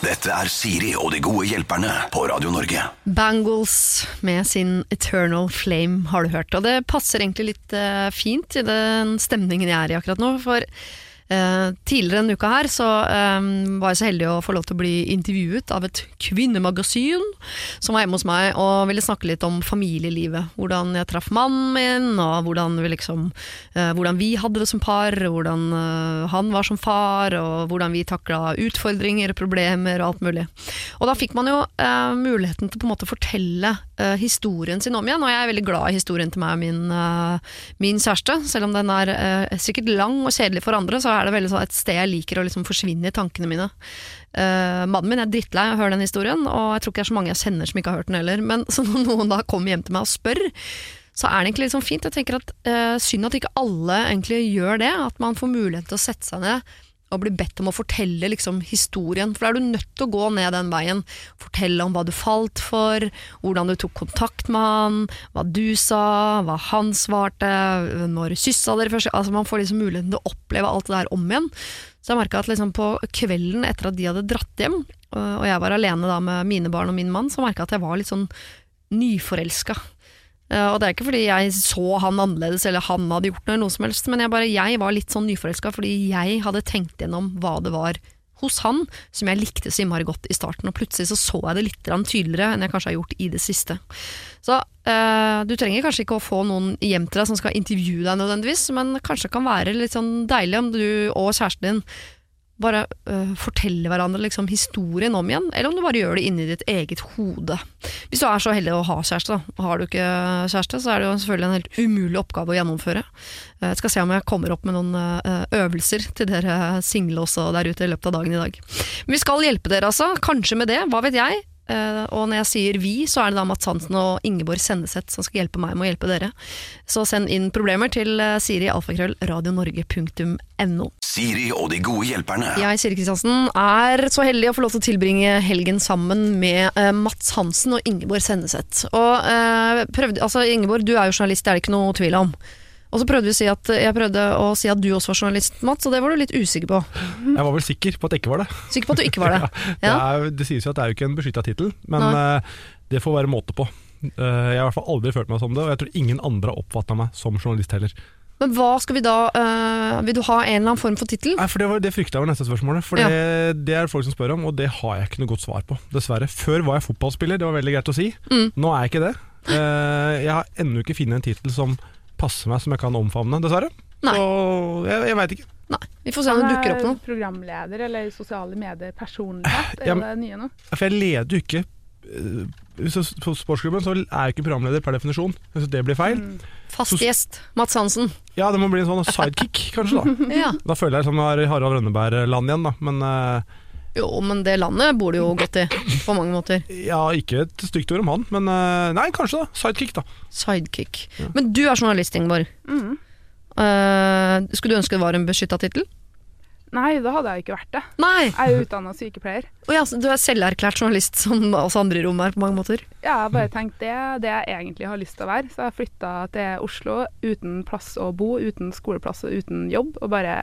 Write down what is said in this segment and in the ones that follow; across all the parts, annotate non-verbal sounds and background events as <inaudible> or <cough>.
Dette er Siri og de gode hjelperne på Radio Norge. Bangles med sin Eternal Flame har du hørt. Og det passer egentlig litt eh, fint i den stemningen jeg er i akkurat nå. For eh, tidligere denne uka her så eh, var jeg så heldig å få lov til å bli intervjuet av et kvinnemagasin som var hjemme hos meg og ville snakke litt om familielivet. Hvordan jeg traff mannen min, og hvordan vi, liksom, eh, hvordan vi hadde det som par, hvordan eh, han var som far, og hvordan vi takla utfordringer, problemer og alt mulig. Og da fikk man jo eh, muligheten til på en måte å fortelle eh, historien sin om igjen, og jeg er veldig glad i historien til meg og min, min kjæreste. Selv om den er sikkert lang og kjedelig for andre, så er det veldig sånn et sted jeg liker å liksom forsvinne i tankene mine. Uh, mannen min er drittlei av å høre den historien, og jeg tror ikke det er så mange jeg kjenner som ikke har hørt den heller. Men så når noen da kommer hjem til meg og spør, så er det egentlig litt sånn fint. Jeg tenker at uh, Synd at ikke alle egentlig gjør det. At man får mulighet til å sette seg ned og bli bedt om å fortelle liksom, historien. For da er du nødt til å gå ned den veien. Fortelle om hva du falt for, hvordan du tok kontakt med han, hva du sa, hva han svarte, når kyssa dere først altså, Man får liksom muligheten til å oppleve alt det der om igjen. Så jeg merka at liksom på kvelden etter at de hadde dratt hjem, og jeg var alene da med mine barn og min mann, så merka jeg at jeg var litt sånn nyforelska. Uh, og det er ikke fordi jeg så han annerledes eller han hadde gjort noe, noe som helst, men jeg, bare, jeg var litt sånn nyforelska fordi jeg hadde tenkt gjennom hva det var hos han som jeg likte så innmari godt i starten, og plutselig så, så jeg det litt tydeligere enn jeg kanskje har gjort i det siste. Så uh, du trenger kanskje ikke å få noen hjem til deg som skal intervjue deg nødvendigvis, men kanskje kan være litt sånn deilig om du og kjæresten din bare uh, fortelle hverandre liksom, historien om igjen, eller om du bare gjør det inni ditt eget hode. Hvis du er så heldig å ha kjæreste, da. Har du ikke kjæreste, så er det jo selvfølgelig en helt umulig oppgave å gjennomføre. Jeg skal se om jeg kommer opp med noen uh, øvelser til dere single også der ute i løpet av dagen i dag. Men vi skal hjelpe dere, altså. Kanskje med det, hva vet jeg. Uh, og når jeg sier vi, så er det da Mats Hansen og Ingeborg Senneseth som skal hjelpe meg med å hjelpe dere. Så send inn problemer til uh, Siri alfakrøll radionorge.no. Siri og de gode hjelperne. Jeg, Siri Kristiansen, er så heldig å få lov til å tilbringe helgen sammen med uh, Mats Hansen og Ingeborg Senneseth. Og prøvde, altså Ingeborg, du er jo journalist, det er det ikke noe tvil om. Og så prøvde vi å si at, jeg prøvde å si at du også var journalist, Mats, og det var du litt usikker på. <laughs> Jeg var vel sikker på at jeg ikke var det. Sikker på at du ikke var det? <laughs> ja, det, er, det, sies jo at det er jo ikke en beskytta tittel, men uh, det får være måte på. Uh, jeg har i hvert fall aldri følt meg som det, og jeg tror ingen andre har oppfatta meg som journalist heller. Men hva skal vi da øh, Vil du ha en eller annen form for tittel? Det, var, det frykta jeg var neste spørsmålet. For ja. det, det, er folk som spør om, og det har jeg ikke noe godt svar på. Dessverre. Før var jeg fotballspiller, det var veldig greit å si. Mm. Nå er jeg ikke det. jeg har ennå ikke funnet en tittel som passer meg som jeg kan omfavne, dessverre. Nei. Så jeg, jeg veit ikke. Nei, Vi får se om det dukker opp noe. Programleder eller sosiale medier, personlighet, er det nye nå? For jeg leder jo ikke på sportsklubben så er jeg ikke programleder per definisjon. Hvis det blir feil. Mm. Fast gjest. Mats Hansen. Ja, det må bli en sånn sidekick, kanskje. Da <laughs> ja. Da føler jeg som det er Harald Rønneberg-land igjen, da. Men uh, jo, men det landet bor du jo godt i, på mange måter. Ja, ikke et stygt ord om han, men uh, nei, kanskje da. Sidekick, da. Sidekick. Ja. Men du er journalist, Ingeborg. Mm. Uh, skulle du ønske det var en beskytta tittel? Nei, da hadde jeg ikke vært det. Nei. Jeg er utdanna sykepleier. <laughs> Oh, ja, du er selverklært journalist, som oss andre i rommet er på mange måter? Ja, jeg har bare tenkt det det jeg egentlig har lyst til å være. Så jeg flytta til Oslo uten plass å bo, uten skoleplass og uten jobb. Og bare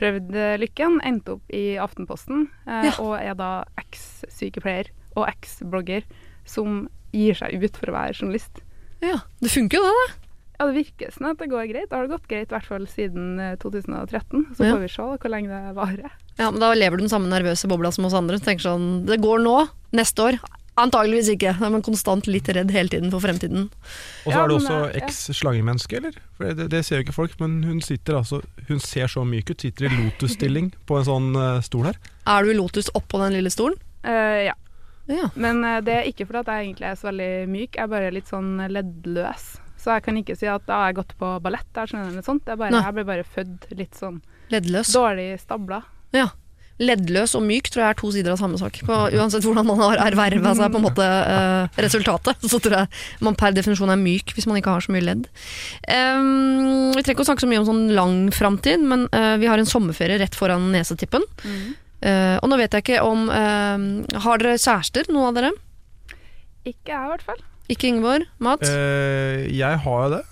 prøvd lykken, endte opp i Aftenposten, eh, ja. og er da eks-sykepleier og eks-blogger som gir seg ut for å være journalist. Ja, Det funker jo det, da. Ja, Det virker sånn at det går greit. Det har det gått greit i hvert fall siden 2013. Så ja. får vi se hvor lenge det varer. Ja, men Da lever du den samme nervøse bobla som oss andre. Tenker sånn, Det går nå, neste år. Antageligvis ikke. Da er man konstant litt redd hele tiden for fremtiden. Og så ja, er du også eh, eks-slangemenneske, eller? For det, det, ser jo ikke folk, men hun sitter altså Hun ser så myk ut. Sitter i lotusstilling <laughs> på en sånn uh, stol her. Er du i lotus oppå den lille stolen? Uh, ja. ja. Men uh, det er ikke fordi at jeg egentlig er så veldig myk, jeg er bare litt sånn leddløs. Så jeg kan ikke si at da har jeg gått på ballett, der, sånt. Bare, jeg ble bare født litt sånn Leddløs? Dårlig stabla. Ja. Leddløs og myk tror jeg er to sider av samme sak. På, uansett hvordan man har erverva seg på en måte eh, resultatet, <laughs> så tror jeg man per definisjon er myk hvis man ikke har så mye ledd. Um, vi trenger ikke å snakke så mye om sånn lang framtid, men uh, vi har en sommerferie rett foran nesetippen. Mm. Uh, og nå vet jeg ikke om Har dere kjærester, noen av dere? Ikke jeg, i hvert fall. Ikke Ingeborg? Mats? jeg har jo det.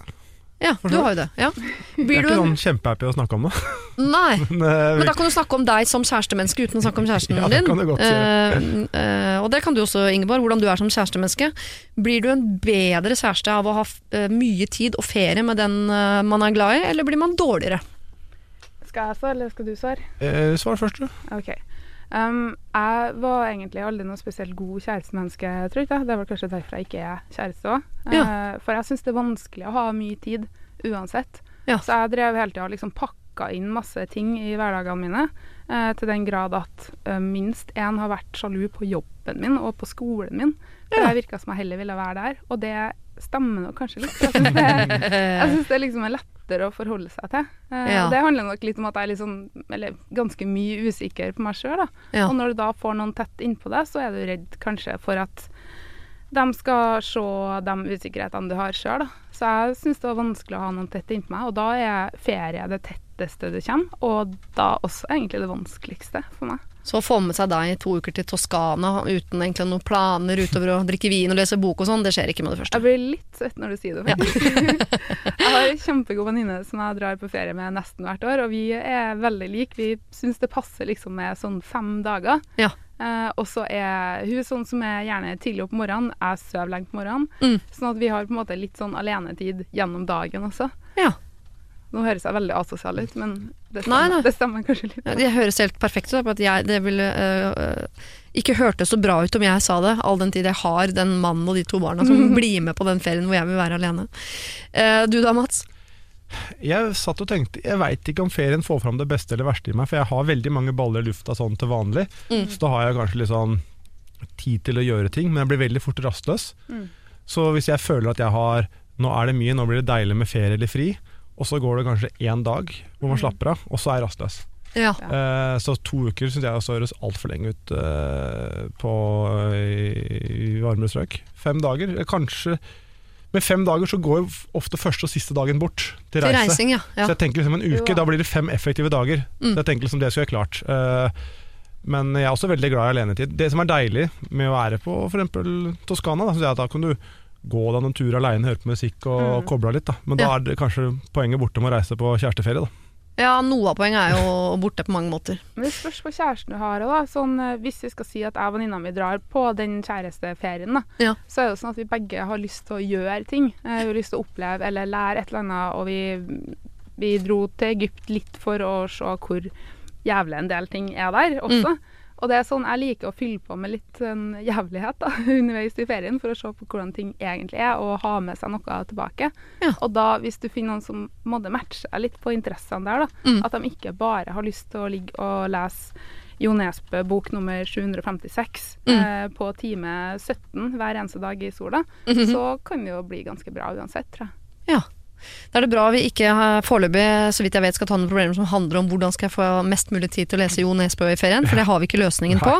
Ja, du har jo det. Ja. Jeg er du ikke sånn kjempehappy å snakke om det. <laughs> Nei. Men, eh, Men da kan du snakke om deg som kjærestemenneske uten å snakke om kjæresten Ja, det din. kan du godt uh, uh, og det kan du også, Ingeborg, hvordan du er som kjærestemenneske. Blir du en bedre kjæreste av å ha mye tid og ferie med den man er glad i, eller blir man dårligere? Skal jeg svare, eller skal du svare? eh, svar først, du. Ok. Um, jeg var egentlig aldri noe spesielt god kjærestemenneske, tror jeg. Det vel kanskje derfor jeg ikke er kjæreste òg. for jeg syns det er vanskelig å ha mye tid uansett. Ja. Så jeg drev hele tida og liksom pakka inn masse ting i hverdagene mine. uh, til den grad at uh, minst én har vært sjalu på jobben min og på skolen min. For Ja. det virka som jeg heller ville være der. Og det stemmer nok kanskje litt. Jeg syns det, jeg synes det liksom er lettere å forholde seg til. Eh, Ja. Det handler nok litt om at jeg er litt sånn, eller ganske mye usikker på meg sjøl. Ja. Og når du da får noen tett innpå deg, så er du redd kanskje for at de skal se de usikkerhetene du har sjøl. Så jeg syns det var vanskelig å ha noen tett innpå meg, og da er ferie det tetteste du kommer. Og da også egentlig det vanskeligste for meg. Så å få med seg deg i to uker til Toskana uten egentlig noen planer utover å drikke vin og lese bok og sånn, det skjer ikke med det første. Jeg blir litt svett når du sier det. faktisk. <laughs> jeg har en kjempegod venninne som jeg drar på ferie med nesten hvert år, og vi er veldig like. Vi syns det passer liksom med sånn fem dager. Ja. Eh, og så er hun sånn som er gjerne tidlig opp morgenen, jeg sover lenge på morgenen. Mm. Sånn at vi har på en måte litt sånn alenetid gjennom dagen også. Ja. Nå høres jeg veldig asosial ut, men det stemmer, nei. Det stemmer kanskje litt. Ja, Det høres helt perfekt ut. at jeg, Det ville øh, ikke hørtes så bra ut om jeg sa det, all den tid jeg har den mannen og de to barna som <laughs> blir med på den ferien hvor jeg vil være alene. Uh, du da, Mats? Jeg satt og tenkte Jeg veit ikke om ferien får fram det beste eller verste i meg, for jeg har veldig mange baller i lufta sånn til vanlig. Mm. Så da har jeg kanskje litt sånn tid til å gjøre ting, men jeg blir veldig fort rastløs. Mm. Så hvis jeg føler at jeg har Nå er det mye, nå blir det deilig med ferie eller fri, og så går det kanskje én dag hvor man Mm. slapper av, og så er jeg rastløs. Ja. Eh, så to uker syns jeg også høres altfor lenge ut eh, på i, i varmere strøk. Fem dager, eh, kanskje Med fem dager så går ofte første og siste dagen bort til Til reise. reising, ja. ja. Så jeg tenker liksom en uke, da blir det fem effektive dager. Mm. Så jeg tenker liksom det skulle jeg klart. Eh, men jeg er også veldig glad i alenetid. Det som er deilig med å være på f.eks. Toskana, da, jeg at da kan du gå deg en tur aleine, høre på musikk og Mm. koble av litt. Da. Men da Ja. er det kanskje poenget borte med å reise på kjæresteferie. Da. ja, noe av poenget er jo <laughs> borte på mange måter. Men det spørs på kjæresten du har òg, da. Sånn, eh, hvis vi skal si at jeg og venninna mi drar på den kjæresteferien, da, Ja. så er det jo sånn at vi begge har lyst til å gjøre ting. Eh, Vi har lyst til å oppleve eller lære et eller annet, og vi, vi dro til Egypt litt for å se hvor jævlig en del ting er der også. Og det er sånn jeg liker å fylle på med litt sånn jævlighet da, <laughs> underveis i ferien, for å se på hvordan ting egentlig er, og ha med seg noe tilbake. Ja. Og da, hvis du finner noen som måtte matche litt på interessene der, da, Mm. at de ikke bare har lyst til å ligge og lese Jo Nesbø bok nummer 756 Mm. eh, på time 17 hver eneste dag i sola, Mhm. så kan det jo bli ganske bra uansett, tror jeg. Ja. Da er det bra vi ikke har- foreløpig, så vidt jeg vet, skal ta noen problemer som handler om hvordan skal jeg få mest mulig tid til å lese Jo Nesbø i ferien, for det har vi ikke løsningen på.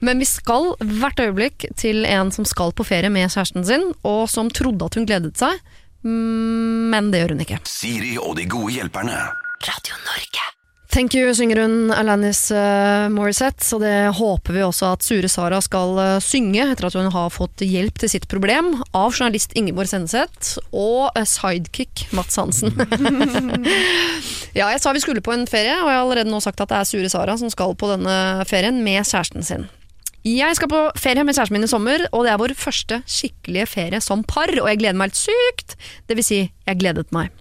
Men vi skal hvert øyeblikk til en som skal på ferie med kjæresten sin, og som trodde at hun gledet seg, Mm, men det gjør hun ikke. Siri og de gode hjelperne. Radio Norge. Thank you, synger hun Alanis uh, Morissette, og det håper vi også at Sure Sara skal eh, synge etter at hun har fått hjelp til sitt problem av journalist Ingeborg Senneseth og eh, sidekick Mats Hansen. <laughs> ja, jeg sa vi skulle på en ferie, og jeg har allerede nå sagt at det er Sure Sara som skal på denne ferien med kjæresten sin. Jeg skal på ferie med kjæresten min i sommer, og det er vår første skikkelige ferie som par, og jeg gleder meg helt sykt. Det vil si, jeg gledet meg.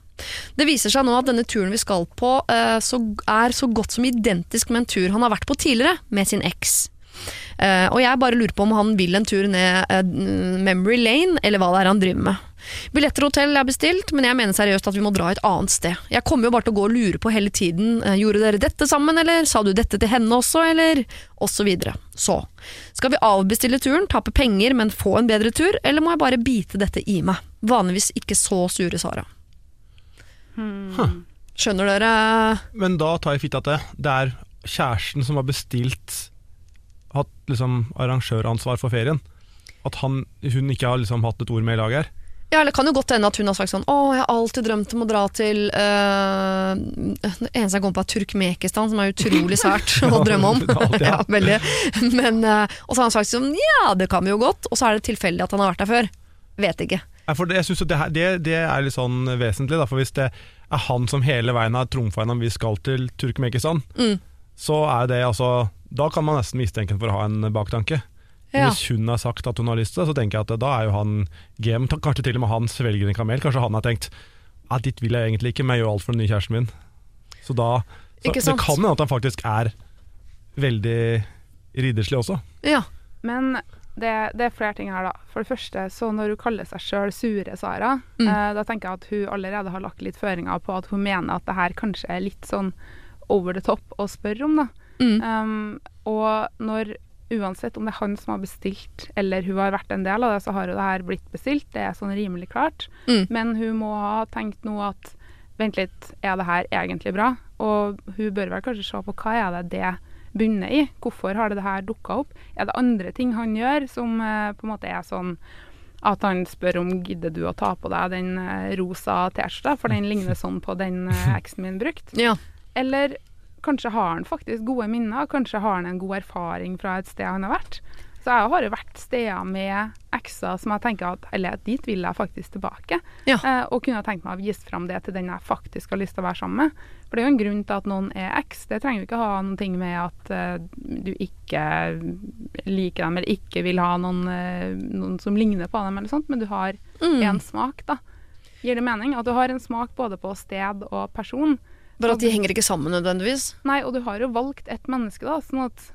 Det viser seg nå at denne turen vi skal på, eh, er så godt som identisk med en tur han har vært på tidligere med sin eks. Eh, og jeg bare lurer på om han vil en tur ned eh, Memory Lane, eller hva det er han driver med. Billetter og hotell er bestilt, men jeg mener seriøst at vi må dra et annet sted. Jeg kommer jo bare til å gå og lure på hele tiden. Gjorde dere dette sammen, eller sa du dette til henne også, eller? Og så videre. Så. Skal vi avbestille turen, tape penger, men få en bedre tur, eller må jeg bare bite dette i meg? Vanligvis ikke så sure Sara. Skjønner dere? Men da tar jeg fitta at det, er kjæresten som har bestilt Hatt liksom arrangøransvar for ferien. At han, hun ikke har liksom hatt et ord med i laget her. Ja, eller kan jo godt hende at hun har sagt sånn Å, jeg har alltid drømt om å dra til uh, Det eneste jeg kommer på er Turkmekistan, som er utrolig sært <laughs> å drømme om. ja, veldig. Men, uh, og så har han sagt sånn Ja, det kan vi jo godt. Og så er det tilfeldig at han har vært der før. Vet ikke. Ja, for det, jeg synes at det, her- det, det er litt sånn vesentlig, da, for hvis det er han som hele veien har trumfa gjennom vi skal til Turkmekistan, Mm. så er det altså Da kan man nesten mistenke ham for å ha en baktanke. Ja. Hvis hun har sagt at hun har lyst til det, så tenker jeg at da er jo han game. Kanskje til og med han svelger en kamel. Kanskje han har tenkt ja, dit vil jeg egentlig ikke, men jeg gjør alt for den nye kjæresten min. Så da så Det kan hende at han faktisk er veldig ridderslig også. Ja. Men det, det er flere ting her, da. For det første, så når hun kaller seg sjøl Sure Sara, Mm. eh, da tenker jeg at hun allerede har lagt litt føringer på at hun mener at det her kanskje er litt sånn over the top å spørre om, da. Mm. Um, og når Uansett om det er han som har bestilt, eller hun har vært en del av det, så har jo det her blitt bestilt. Det er sånn rimelig klart. Mm. Men hun må ha tenkt nå at vent litt, er det her egentlig bra? Og hun bør vel kanskje se på hva er det det bunner i? Hvorfor har det det her dukka opp? Er det andre ting han gjør som eh, på en måte er sånn at han spør om gidder du å ta på deg den eh, rosa T-skjorta, for den ligner sånn på den eh, eksen min brukt. ja. Eller kanskje har han faktisk gode minner, kanskje har han en god erfaring fra et sted han har vært. Så jeg har jo vært steder med ekser som jeg tenker at eller dit vil jeg faktisk tilbake. Ja. Eh, og kunne tenkt meg å vise fram det til den jeg faktisk har lyst til å være sammen med. For det er jo en grunn til at noen er eks. Det trenger jo ikke ha noen ting med at eh, du ikke liker dem, eller ikke vil ha noen, eh, noen som ligner på dem, eller sånt, men du har Mm. en smak, da. Gir det mening? At du har en smak både på sted og person. Bare at de henger ikke sammen nødvendigvis. Nei, og du har jo valgt et menneske, da, sånn at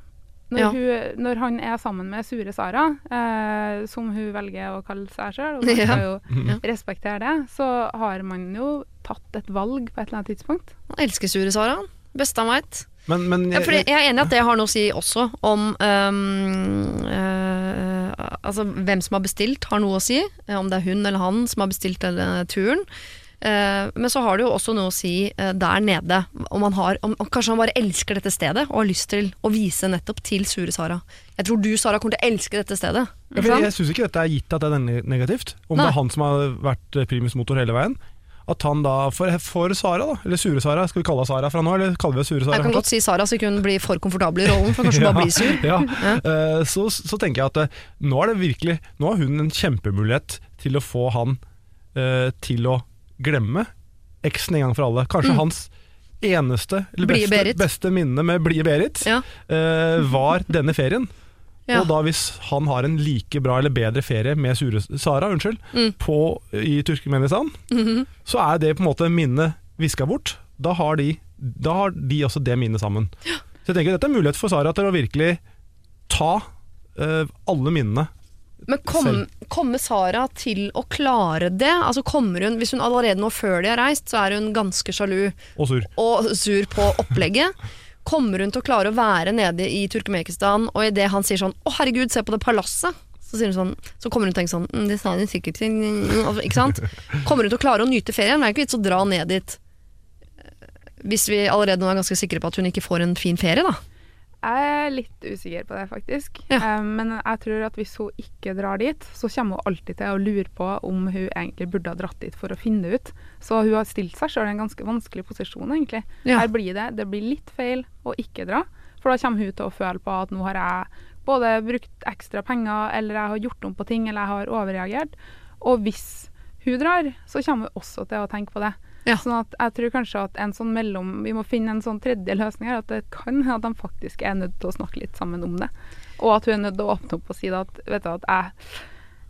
når, Ja. hun, når han er sammen med Sure Sara, eh, som hun velger å kalle seg sjøl, og man Ja. skal jo Ja. respektere det, så har man jo tatt et valg på et eller annet tidspunkt. Han elsker Sure Sara. han. Beste han veit. Men, men Ja, jeg er enig i at det har noe å si også om um, uh, Altså hvem som har bestilt, har noe å si. eh, Om det er hun eller han som har bestilt denne turen. Eh, men så har det jo også noe å si eh, der nede. Om han har, om, kanskje han bare elsker dette stedet og har lyst til å vise nettopp til Sure Sara. Jeg tror du, Sara, kommer til å elske dette stedet. Ja, jeg syns ikke dette er gitt at det er negativt. Om Nei. det er han som har vært eh, primus motor hele veien. At han da, for, for Sara, da, eller Sure Sara, skal vi kalle henne Sara fra nå, eller kaller vi Sure Sara? Jeg kan godt si Sara, så ikke hun blir for komfortabel i rollen. For kanskje hun <laughs> bare blir sur. Ja, Ja. eh, så, så tenker jeg at uh, nå er det virkelig Nå har hun en kjempemulighet til å få han uh, til å glemme eksen en gang for alle. Kanskje Mm. hans eneste eller beste, beste minne med blide Berit Ja. uh, var denne ferien. Ja. Og da hvis han har en like bra eller bedre ferie med Sure, Sara unnskyld, Mm. på, i Turkmenistan, Mhm. så er det på en måte minnet viska bort. Da har de, da har de også det minnet sammen. Så jeg tenker Dette er mulighet for Sara til å virkelig ta uh, alle minnene. Men kom, kommer Sara til å klare det? Altså kommer hun, Hvis hun allerede nå før de har reist, så er hun ganske sjalu Og sur. og sur på opplegget. Kommer hun til å klare å være nede i Turkmekistan, og idet han sier sånn 'Å, herregud, se på det palasset', så, sånn, så kommer hun til å tenke sånn mm, 'Det sa hun sikkert Ikke sant? Kommer hun til å klare å nyte ferien? Det er ikke vits å dra ned dit eh, hvis vi allerede nå er ganske sikre på at hun ikke får en fin ferie, da. Jeg er litt usikker på det, faktisk. Ja. Um, men jeg tror at hvis hun ikke drar dit, så kommer hun alltid til å lure på om hun egentlig burde ha dratt dit for å finne det ut. Så hun har stilt seg sjøl i en ganske vanskelig posisjon, egentlig. Ja. Her blir det, det blir litt feil å ikke dra, for da kommer hun til å føle på at nå har jeg både brukt ekstra penger, eller jeg har gjort om på ting, eller jeg har overreagert. Og hvis hun drar, så kommer hun også til å tenke på det. Ja. Sånn at jeg tror kanskje at en sånn mellom Vi må finne en sånn tredje løsning her. At det kan hende at de faktisk er nødt til å snakke litt sammen om det. Og at hun er nødt til å åpne opp og si at vet du at jeg,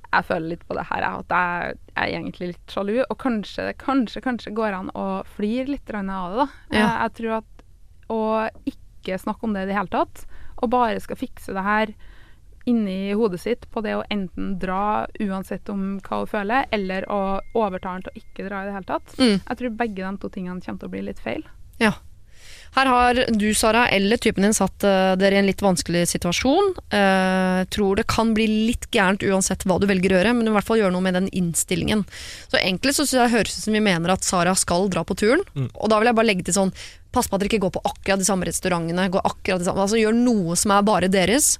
jeg føler litt på det her. At jeg, jeg er egentlig litt sjalu. Og kanskje, kanskje, kanskje går an å flire litt av det, da. Ja. Jeg tror at å ikke snakke om det i det hele tatt, og bare skal fikse det her inni hodet sitt på det å enten dra uansett om hva hun føler, eller å overta han til å ikke dra i det hele tatt. Mm. Jeg tror begge de to tingene kommer til å bli litt feil. Ja. Her har du, Sara, eller typen din satt uh, dere i en litt vanskelig situasjon. Uh, tror det kan bli litt gærent uansett hva du velger å gjøre, men i hvert fall gjøre noe med den innstillingen. Så egentlig så synes jeg det høres ut som vi mener at Sara skal dra på turen. Og da vil jeg bare legge til sånn Pass på at dere ikke går på akkurat de samme restaurantene. Går akkurat de samme, altså Gjør noe som er bare deres.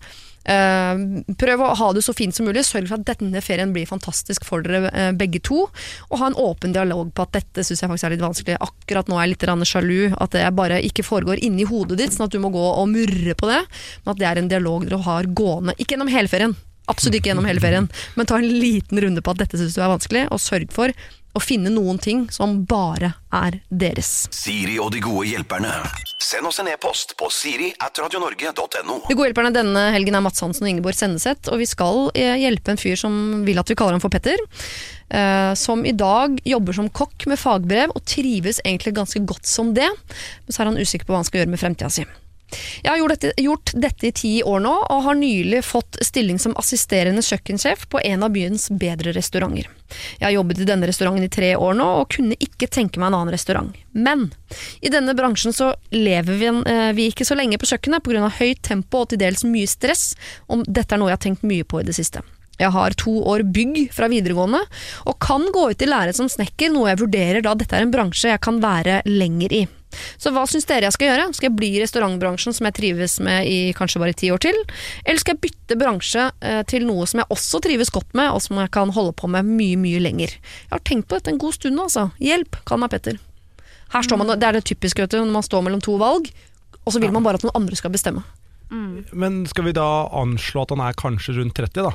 Eh, prøv å ha det så fint som mulig. Sørg for at denne ferien blir fantastisk for dere eh, begge to. Og ha en åpen dialog på at dette syns jeg faktisk er litt vanskelig. Akkurat nå er jeg litt sjalu. At det bare ikke foregår inni hodet ditt, sånn at du må gå og murre på det. Men at det er en dialog dere har gående. Ikke gjennom hele ferien. Absolutt ikke gjennom hele ferien, men ta en liten runde på at dette syns du er vanskelig, og sørg for å finne noen ting som bare er deres. Siri og de gode hjelperne. Send oss en e-post på siri at radionorge.no. De gode hjelperne denne helgen er Mats Hansen og Ingeborg Senneset, og vi skal eh, hjelpe en fyr som vil at vi kaller ham for Petter. Uh, som i dag jobber som kokk med fagbrev og trives egentlig ganske godt som det, men så er han usikker på hva han skal gjøre med fremtida si. Jeg har gjort dette, gjort dette i ti år nå, og har nylig fått stilling som assisterende kjøkkensjef på en av byens bedre restauranter. Jeg har jobbet i denne restauranten i tre år nå, og kunne ikke tenke meg en annen restaurant. Men i denne bransjen så lever vi, eh, vi ikke så lenge på kjøkkenet pga. høyt tempo og til dels mye stress, og dette er noe jeg har tenkt mye på i det siste. Jeg har to år bygg fra videregående, og kan gå ut i lære som snekker, noe jeg vurderer da dette er en bransje jeg kan være lenger i. Så hva syns dere jeg skal gjøre? Skal jeg bli i restaurantbransjen som jeg trives med i kanskje bare ti år til? Eller skal jeg bytte bransje eh, til noe som jeg også trives godt med, og som jeg kan holde på med mye, mye lenger? Jeg har tenkt på dette en god stund nå, altså. Hjelp, kall meg Petter. Her står man, Det er det typiske vet du, når man står mellom to valg, og så vil man bare at noen andre skal bestemme. Men skal vi da anslå at han er kanskje rundt 30, da?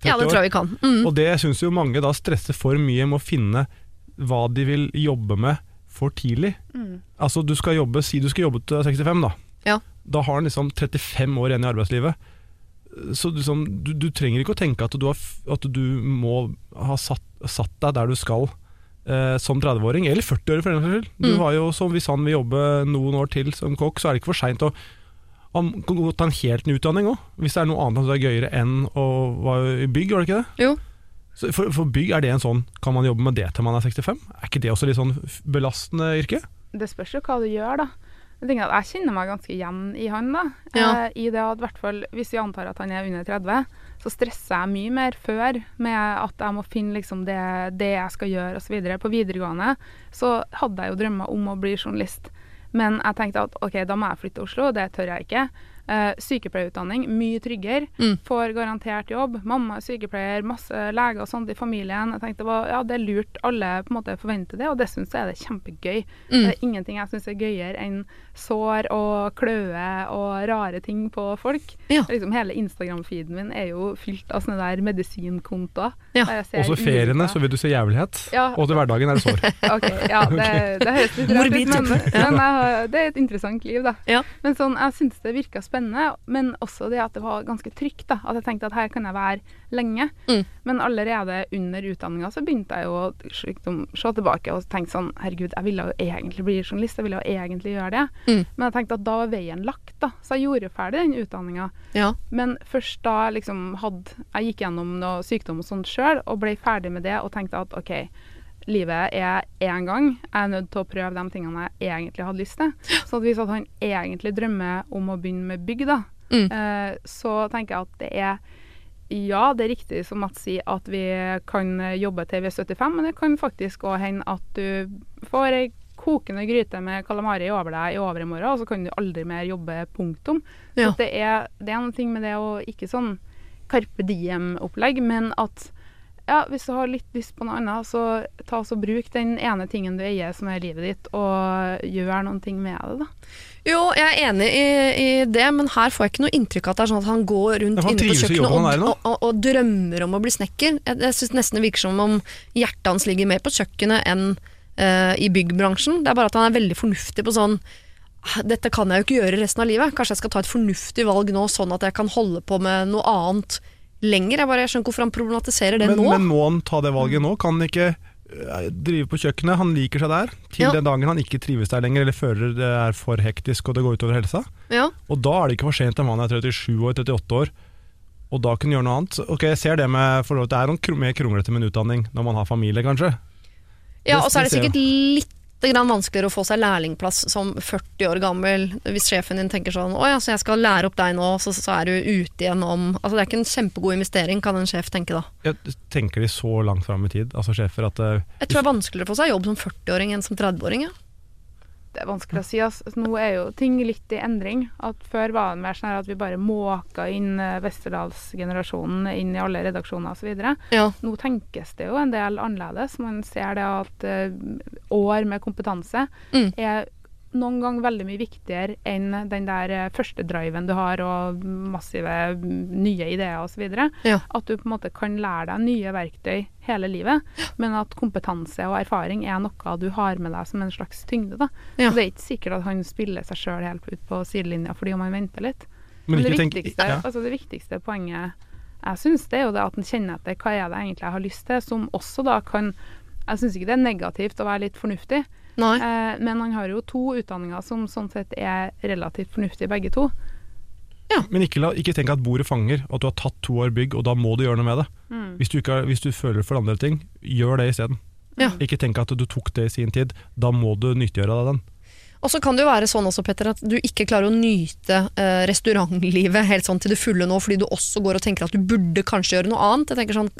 30 Ja, det år? tror jeg vi kan. Mm. Og det syns jo mange da stresser for mye med å finne hva de vil jobbe med for tidlig. Altså du skal jobbe, Si du skal jobbe til 65, da. Ja. Da har han liksom 35 år igjen i arbeidslivet. Så liksom, du, du trenger ikke å tenke at du, har, at du må ha satt, satt deg der du skal eh, som 30-åring, eller 40-åring for den saks skyld. Du Mm. har jo, som Hvis han vil jobbe noen år til som kokk, så er det ikke for seint å han kan gå- ta en helt ny utdanning òg, hvis det er noe annet som er gøyere enn å være i bygg, var det ikke det? Jo. Så for, for bygg, er det en sånn Kan man jobbe med det til man er 65? Er ikke det også litt sånn belastende yrke? Det spørs jo hva du gjør, da. Jeg tenker at jeg kjenner meg ganske igjen i han. da. Ja. Eh, I det at hvert fall, Hvis vi antar at han er under 30, så stresser jeg mye mer før med at jeg må finne liksom det, det jeg skal gjøre osv. På videregående så hadde jeg jo drømmer om å bli journalist. Men jeg tenkte at ok, da må jeg flytte til Oslo, det tør jeg ikke. Eh, sykepleierutdanning, mye tryggere. Mm. Får garantert jobb. Mamma er sykepleier, masse leger og sånt i familien. Jeg tenkte var, ja, det er lurt. Alle på en måte forventer det, og det syns jeg er det kjempegøy. Mm. Det er ingenting jeg syns er gøyere enn sår og kløe og rare ting på folk. Ja. Liksom Hele Instagram-feeden min er jo fylt av sånne der medisinkontoer. Ja. Også feriene, så vil du se jævlighet. Ja. Og til hverdagen er det sår. <laughs> okay, ja, det, det høres litt rart ut, men, men jeg det er et interessant liv, da. Ja. Men sånn, jeg syns det virka spennende, men også det at det var ganske trygt. da, At jeg tenkte at her kan jeg være lenge. Mm. Men allerede under utdanninga så begynte jeg jo å liksom, se tilbake og tenke sånn Herregud, jeg ville jo egentlig bli journalist, jeg ville jo egentlig gjøre det. Mm. Men jeg tenkte at da var veien lagt, da. Så jeg gjorde ferdig den utdanninga. Ja. Men først da liksom hadde Jeg gikk gjennom noe sykdom og sånt sjøl, og ble ferdig med det og tenkte at OK, livet er én gang. Jeg er nødt til å prøve de tingene jeg egentlig hadde lyst til. Så at hvis han egentlig drømmer om å begynne med bygg, da, Mm. eh, så tenker jeg at det er ja, det er riktig som Mats sier at vi kan jobbe til vi er 75, men det kan faktisk òg hende at du får ei kokende gryte med kalamari over deg i overmorgen, og så kan du aldri mer jobbe, punktum. Ja. Så det er, det er ting med det å ikke sånn Carpe Diem-opplegg, men at ja, hvis du har litt lyst på noe annet, så ta og bruk den ene tingen du eier som er livet ditt, og gjør noen ting med det, da. Jo, jeg er enig i, i det, men her får jeg ikke noe inntrykk av at det er sånn at han går rundt Ja, han inne på kjøkkenet og, og, og, og drømmer om å bli snekker. Jeg, jeg syns nesten det virker som om hjertet hans ligger mer på kjøkkenet enn uh, i byggbransjen. Det er bare at han er veldig fornuftig på sånn «Ah, dette kan jeg jo ikke gjøre resten av livet. Kanskje jeg skal ta et fornuftig valg nå, sånn at jeg kan holde på med noe annet lenger. Jeg, bare, jeg skjønner ikke hvorfor han problematiserer det Men, nå. men må han ta det valget nå? Kan han ikke øh, drive på kjøkkenet? Han liker seg der, til Ja. den dagen han ikke trives der lenger, eller føler det er for hektisk og det går utover helsa. Ja. Og da er det ikke for sent om han er 37 år, 38 år, og da kunne gjøre noe annet. Ok, jeg ser det med for Det er noe mer kronglete med en utdanning når man har familie, kanskje. Ja, og så er det sikkert litt vanskeligere å få seg lærlingplass som 40 år gammel, hvis sjefen din tenker sånn 'Å ja, så jeg skal lære opp deg nå, så, så er du ute igjen om Altså det er ikke en kjempegod investering, kan en sjef tenke da. Jeg tenker de så langt fram i tid, altså sjefer, at uh, Jeg tror det er vanskeligere å få seg jobb som 40-åring enn som 30-åring. Ja. Det er vanskelig å si. Altså. Nå er jo ting litt i endring. At Før var det mer sånn at vi bare måka inn eh, Westerdals-generasjonen inn i alle redaksjoner osv. Ja. Nå tenkes det jo en del annerledes. Man ser det at eh, år med kompetanse Mm. er noen ganger veldig mye viktigere enn den der eh, første driven du har og massive mm, nye ideer osv. Ja. At du på en måte kan lære deg nye verktøy hele livet, men at kompetanse og erfaring er noe du har med deg som en slags tyngde. da. Ja. Så Det er ikke sikkert at han spiller seg sjøl helt ut på sidelinja fordi om han venter litt. Men Men det viktigste, tenk- ja. altså det viktigste poenget jeg syns, det er jo det at en kjenner etter hva er det egentlig jeg har lyst til, som også da kan Jeg syns ikke det er negativt å være litt fornuftig. Eh, men han har jo to utdanninger som sånn sett er relativt fornuftige begge to. Men ikke, la, ikke tenk at bordet fanger, at du har tatt to år bygg, og da må du gjøre noe med det. Mm. Hvis, du ikke hvis du føler for andre ting, gjør det isteden. Ja. Ikke tenk at du tok det i sin tid, da må du nyttiggjøre deg den. Og så kan det jo være sånn også, Petter, at du ikke klarer å nyte eh, restaurantlivet helt sånn til det fulle nå, fordi du også går og tenker at du burde kanskje gjøre noe annet. Jeg tenker sånn,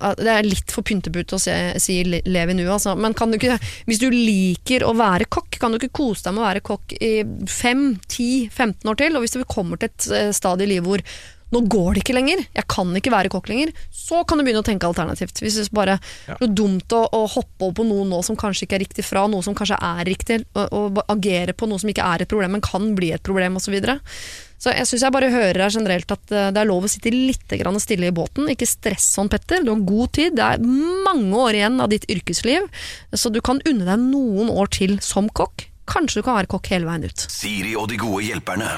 Det er litt for pyntebut å si, si le- lev i nuet, altså. Men kan du ikke, hvis du liker å være kokk, kan du ikke kose deg med å være kokk i 5-10-15 år til? Og hvis du kommer til et eh, stadie i livet hvor nå går det ikke lenger, jeg kan ikke være kokk lenger, så kan du begynne å tenke alternativt. Hvis det bare Ja. det er dumt å, å hoppe over på noe nå som kanskje ikke er riktig fra noe som kanskje er riktig, og, og agere på noe som ikke er et problem, men kan bli et problem osv. Så, videre. så jeg syns jeg bare hører her generelt at eh, det er lov å sitte litt grann stille i båten. Ikke stress sånn, Petter. Du har god tid. Det er mange år igjen av ditt yrkesliv, så du kan unne deg noen år til som kokk. Kanskje du kan være kokk hele veien ut. Siri og de gode hjelperne.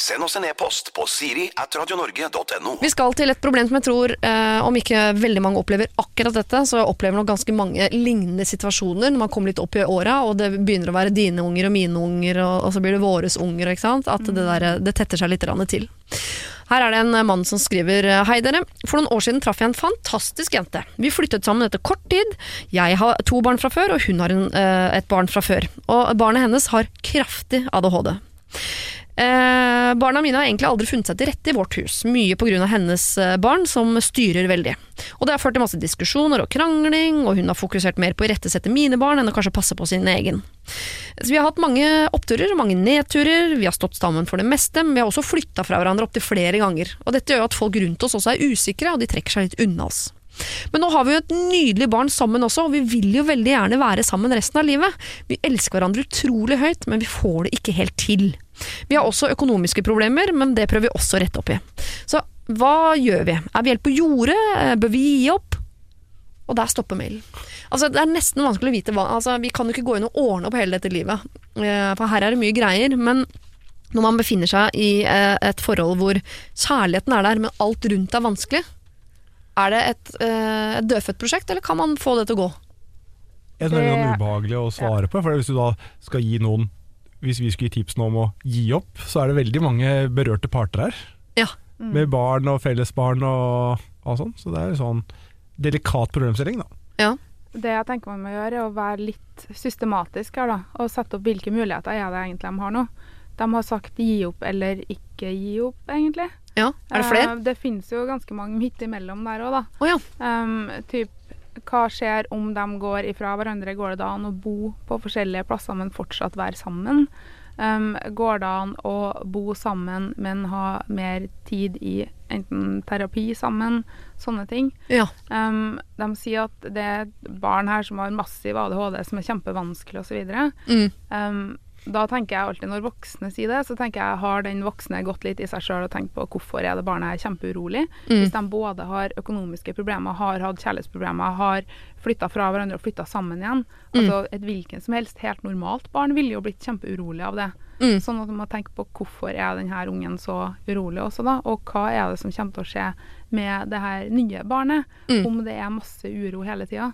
Send oss en e-post på siri at radionorge.no. Vi skal til et problem som jeg tror, eh, om ikke veldig mange opplever akkurat dette, så opplever nok ganske mange lignende situasjoner når man kommer litt opp i åra, og det begynner å være dine unger og mine unger, og, og så blir det våres unger, ikke sant? At det, der, det tetter seg litt til. Her er det en mann som skriver Hei dere, for noen år siden traff jeg en fantastisk jente. Vi flyttet sammen etter kort tid. Jeg har to barn fra før, og hun har en, eh, et barn fra før. Og barnet hennes har kraftig ADHD. Eh, barna mine har egentlig aldri funnet seg til rette i vårt hus, mye pga. hennes eh, barn som styrer veldig. Og det har ført til masse diskusjoner og krangling, og hun har fokusert mer på å irettesette mine barn enn å kanskje passe på sin egen. Så vi har hatt mange oppturer og mange nedturer, vi har stått sammen for det meste, men vi har også flytta fra hverandre opptil flere ganger. Og dette gjør at folk rundt oss også er usikre, og de trekker seg litt unna oss. Men nå har vi jo et nydelig barn sammen også, og vi vil jo veldig gjerne være sammen resten av livet. Vi elsker hverandre utrolig høyt, men vi får det ikke helt til. Vi har også økonomiske problemer, men det prøver vi også å rette opp i. Så hva gjør vi? Er vi helt på jordet? Eh, Bør vi gi opp? Og der stopper mailen. Altså, det er nesten vanskelig å vite hva altså, Vi kan jo ikke gå inn og ordne opp hele dette livet, Eh, for her er det mye greier. Men når man befinner seg i eh, et forhold hvor kjærligheten er der, men alt rundt er vanskelig, er det et, eh, et dødfødt prosjekt, eller kan man få det til å gå? Det er noe ubehagelig å svare på, for hvis du da skal gi noen Hvis vi skulle gi tips nå om å gi opp, så er det veldig mange berørte parter her. Ja. Med barn og fellesbarn og, og sånn. Så det er en sånn delikat problemstilling, da. Ja. Det jeg tenker man må gjøre, er å være litt systematisk her, da. Og sette opp hvilke muligheter er det egentlig de har nå. De har sagt gi opp eller ikke gi opp, egentlig. ja. Er det flere? Eh, det finnes jo ganske mange midt imellom der òg, da. Oh, ja. Um, typ, hva skjer om de går ifra hverandre? Går det da an å bo på forskjellige plasser, men fortsatt være sammen? Um, går det an å bo sammen, men ha mer tid i enten terapi sammen? Sånne ting. ja. Um, de sier at det er barn her som har massiv ADHD, som er kjempevanskelig osv. Mm. Um, da tenker jeg alltid når voksne sier det, så tenker jeg har den voksne gått litt i seg sjøl og tenkt på hvorfor er det barnet her kjempeurolig. Mm. Hvis de både har økonomiske problemer, har hatt kjærlighetsproblemer, har flytta fra hverandre og flytta sammen igjen. Mm. Altså Et hvilken som helst helt normalt barn ville jo blitt kjempeurolig av det. Mm. Sånn at man må tenke på hvorfor er denne ungen så urolig også, da. Og hva er det som kommer til å skje med det her nye barnet, Mm. om det er masse uro hele tida.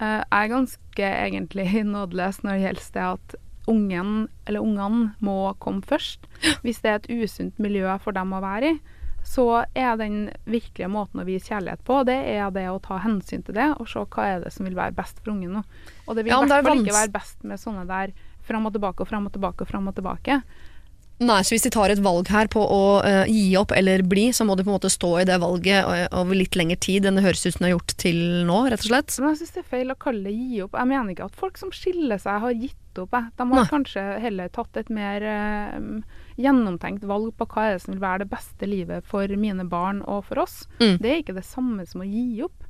Eh, jeg er ganske egentlig <laughs> nådeløs når det gjelder det at ungen, eller ungene, må komme først. Hvis det er et usunt miljø for dem å være i, så er den virkelige måten å vise kjærlighet på, det er det å ta hensyn til det, og se hva er det som vil være best for ungen nå. Og det vil i er hvert fall ikke være best med sånne der fram og tilbake og fram og tilbake og fram og tilbake. Nei, så hvis de tar et valg her på å uh, gi opp eller bli, så må de på en måte stå i det valget eh, over litt lengre tid enn det høres ut som de har gjort til nå, rett og slett. Men jeg syns det er feil å kalle det gi opp. Jeg mener ikke at folk som skiller seg, har gitt opp. Jeg. De har Nei. kanskje heller tatt et mer um, gjennomtenkt valg på hva er det som vil være det beste livet for mine barn og for oss. Mm. Det er ikke det samme som å gi opp.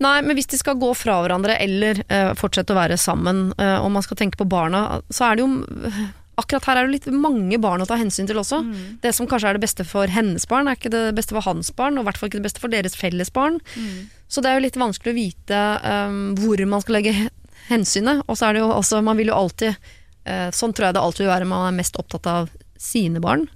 Nei, men hvis de skal gå fra hverandre eller uh, fortsette å være sammen, uh, og man skal tenke på barna, så er det jo akkurat her er det litt mange barn å ta hensyn til også. Det som kanskje er det beste for hennes barn, er ikke det beste for hans barn, og i hvert fall ikke det beste for deres felles barn. Så det er jo litt vanskelig å vite um, hvor man skal legge hensynet. Og så er det jo altså, man vil jo alltid uh, Sånn tror jeg det alltid vil være, man er mest opptatt av sine barn.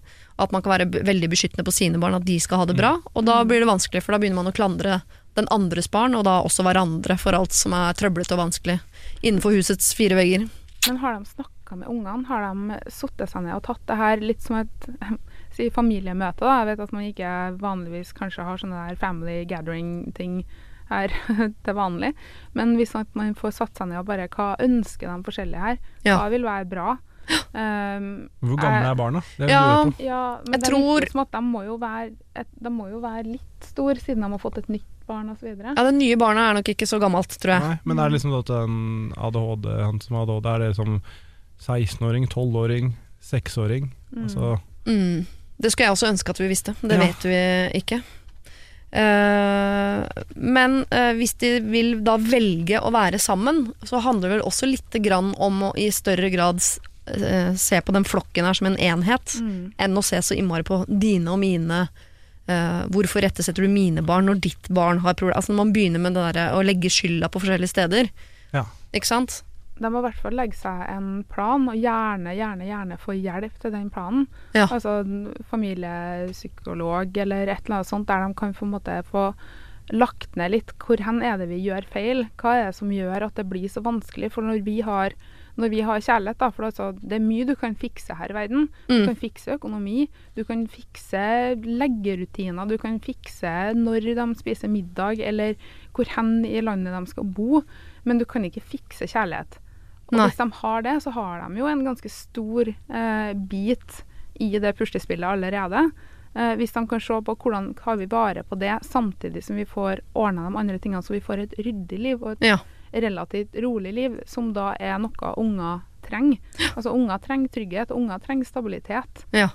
At man kan være veldig beskyttende på sine barn, at de skal ha det bra. Og da blir det vanskelig, for da begynner man å klandre den andres barn, og da også hverandre for alt som er trøblete og vanskelig innenfor husets fire vegger. Men har de snakka med ungene? Har de satt seg ned og tatt det her litt som et <laughs> si, familiemøte? da? Jeg vet at man ikke vanligvis kanskje har sånne der family gathering-ting her <laughs> til vanlig. Men hvis man får satt seg ned og bare Hva ønsker de forskjellige her? Ja. Hva vil være bra? Um, Hvor gamle er barna? Det er Ja. Ja, men Jeg det tror- som at de må jo være, et, de må jo være litt store, siden de har fått et nytt barn osv. Ja, Det nye barnet er nok ikke så gammelt, tror jeg. Nei, men er det liksom at en ADHD, han som har ADHD, er det som 16-åring, 12-åring, 6-åring? Altså, Mm. Det skulle jeg også ønske at vi visste. Det Ja. vet vi ikke. Uh, men uh, hvis de vil da velge å være sammen, så handler det vel også litt grann om å i større grad eh, se på den flokken her som en enhet, enn å se så innmari på dine og mine. eh, hvorfor rettesetter du mine barn når ditt barn har problemer? Altså Når man begynner med det der, å legge skylda på forskjellige steder. Ja. Ikke sant? De må i hvert fall legge seg en plan, og gjerne, gjerne, gjerne få hjelp til den planen. Ja. Altså familiepsykolog eller et eller annet sånt, der de kan på en måte få lagt ned litt hvor hen er det vi gjør feil? Hva er det som gjør at det blir så vanskelig? For når vi har, når vi har kjærlighet, da, for altså, det er mye du kan fikse her i verden. Du Mm. kan fikse økonomi, du kan fikse leggerutiner, du kan fikse når de spiser middag, eller hvor hen i landet de skal bo, men du kan ikke fikse kjærlighet. Og Nei. hvis de har det, så har de jo en ganske stor eh, bit i det puslespillet allerede. Eh, hvis de kan se på hvordan har vi vare på det, samtidig som vi får ordna de andre tingene, så vi får et ryddig liv og et Ja. relativt rolig liv, som da er noe unger trenger. Altså Unger trenger trygghet, unger trenger stabilitet. Ja.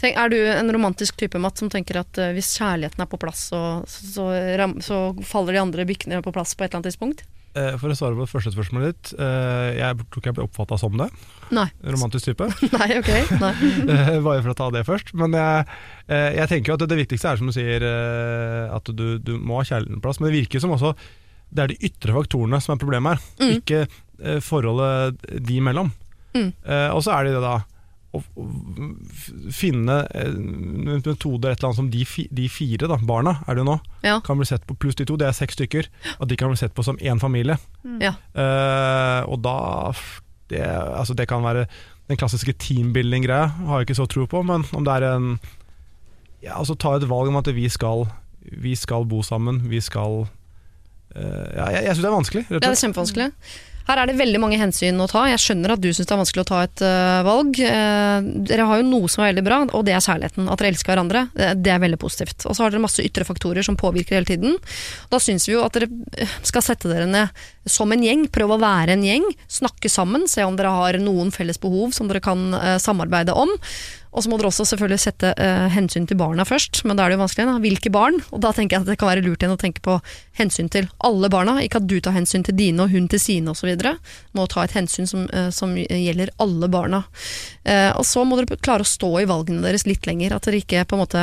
Tenk, er du en romantisk type, Matt, som tenker at uh, hvis kjærligheten er på plass, så, så, ram, så faller de andre bykkene på plass på et eller annet tidspunkt? Eh, for å svare på det første spørsmålet ditt, eh, jeg tror ikke jeg ble oppfatta som det. Nei. Romantisk type. <laughs> Nei, ok. Nei. <laughs> Eh, Bare for å ta det først. Men jeg, jeg tenker jo at det viktigste er som du sier, at du, du må ha kjærligheten på plass. Men det virker som også det er de ytre faktorene som er problemet her, Mm. ikke forholdet de imellom. Mm. Og så er det det da å finne eh, en metode eller et eller annet som de, fi, de fire da, barna er det jo nå, Ja. kan bli sett på, pluss de to, det er seks stykker, at de kan bli sett på som én familie. Ja. Uh, og da det, altså det kan være den klassiske teambuilding-greia, har jeg ikke så tro på, men om det er en Ja, altså ta et valg om at vi skal Vi skal bo sammen, vi skal uh, Ja, jeg, jeg syns det er vanskelig, rett Ja, det er kjempevanskelig. Her er det veldig mange hensyn å ta. Jeg skjønner at du syns det er vanskelig å ta et uh, valg. Uh, dere har jo noe som er veldig bra, og det er kjærligheten. At dere elsker hverandre. Det, er veldig positivt. Og så har dere masse ytre faktorer som påvirker hele tiden. Da syns vi jo at dere øh, skal sette dere ned som en gjeng. Prøve å være en gjeng. Snakke sammen. Se om dere har noen felles behov som dere kan samarbeide om. Og så må dere også selvfølgelig sette eh, hensyn til barna først, men da er det jo vanskelig. Da. Hvilke barn? Og da tenker jeg at det kan være lurt igjen å tenke på hensyn til alle barna. Ikke at du tar hensyn til dine og hun til sine osv. Må ta et hensyn som, eh, som gjelder alle barna. Eh, og så må dere klare å stå i valgene deres litt lenger. At dere ikke på en måte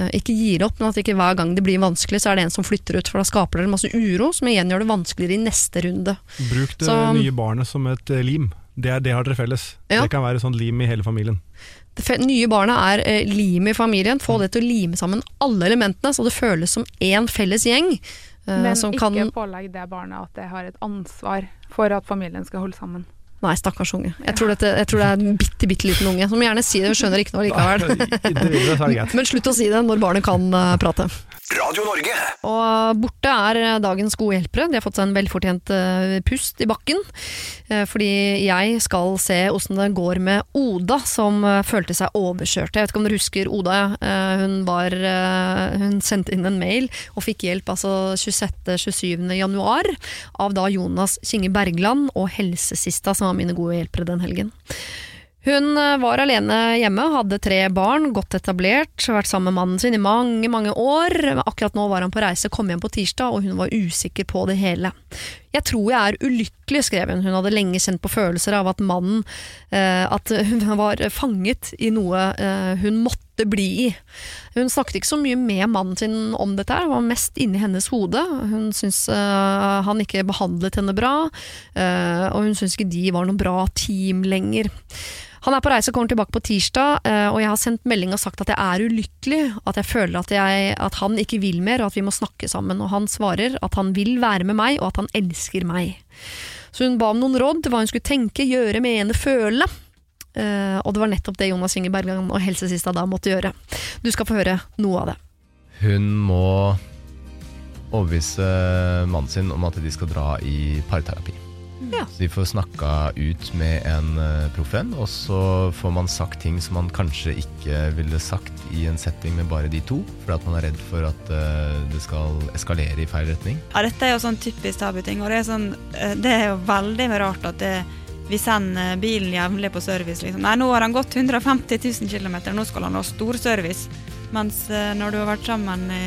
eh, ikke gir opp, men at ikke hver gang det blir vanskelig, så er det en som flytter ut. For da skaper dere masse uro, som igjen gjør det vanskeligere i neste runde. Bruk det Så- nye barnet som et eh, lim. Det, det har dere felles. Ja. Det kan være sånn lim i hele familien. Det nye barnet er eh, limet i familien. Få det til å lime sammen alle elementene, så det føles som én felles gjeng. eh, Men som ikke kan pålegg det barnet at det har et ansvar for at familien skal holde sammen. Nei, stakkars unge. Jeg tror, dette, jeg tror det er en bitte, bitte liten unge. Som gjerne sier det, men skjønner ikke noe likevel. <laughs> Men slutt å si det når barnet kan eh, prate. Radio Norge. Og borte er dagens gode hjelpere. De har fått seg en velfortjent eh, pust i bakken. Eh, Fordi jeg skal se åssen det går med Oda, som eh, følte seg overkjørt. Jeg vet ikke om dere husker Oda. Hun, var, hun sendte inn en mail og fikk hjelp altså 26.-27. januar av da Jonas Kinge Bergland og Helsesista, som var mine gode hjelpere den helgen. Hun eh, var alene hjemme, hadde tre barn, godt etablert, vært sammen med mannen sin i mange, mange år. Akkurat nå var han på reise, kom hjem på tirsdag, og hun var usikker på det hele. Jeg tror jeg er ulykkelig, skrev hun. Hun hadde lenge kjent på følelser av at mannen eh, At hun var fanget i noe eh, hun måtte bli i. Hun snakket ikke så mye med mannen sin om dette, det var mest inni hennes hode. Hun syntes eh, han ikke behandlet henne bra, eh, og hun syntes ikke de var noe bra team lenger. Han er på reise, og kommer tilbake på tirsdag, eh, og jeg har sendt melding og sagt at jeg er ulykkelig, at jeg føler at, jeg, at, han ikke vil mer, og at vi må snakke sammen. Og han svarer at han vil være med meg, og at han elsker meg. Så hun ba om noen råd til hva hun skulle tenke, gjøre, mene, føle. Uh, og det var nettopp det Jonas Inge Bergan og helsesista da måtte gjøre. Du skal få høre noe av det. Hun må overbevise mannen sin om at de skal dra i parterapi. Ja. Så de får snakka ut med en uh, proff en, og så får man sagt ting som man kanskje ikke ville sagt i en setting med bare de to, fordi at man er redd for at uh, det skal eskalere i feil retning. Ja, dette er jo sånn typisk tabuting, og det er, sånn, eh, det er jo veldig rart at det, vi sender bilen jevnlig på service. Liksom. Nei, nå har han gått 150 000 km, nå skal han ha storservice. Mens uh, når du har vært sammen i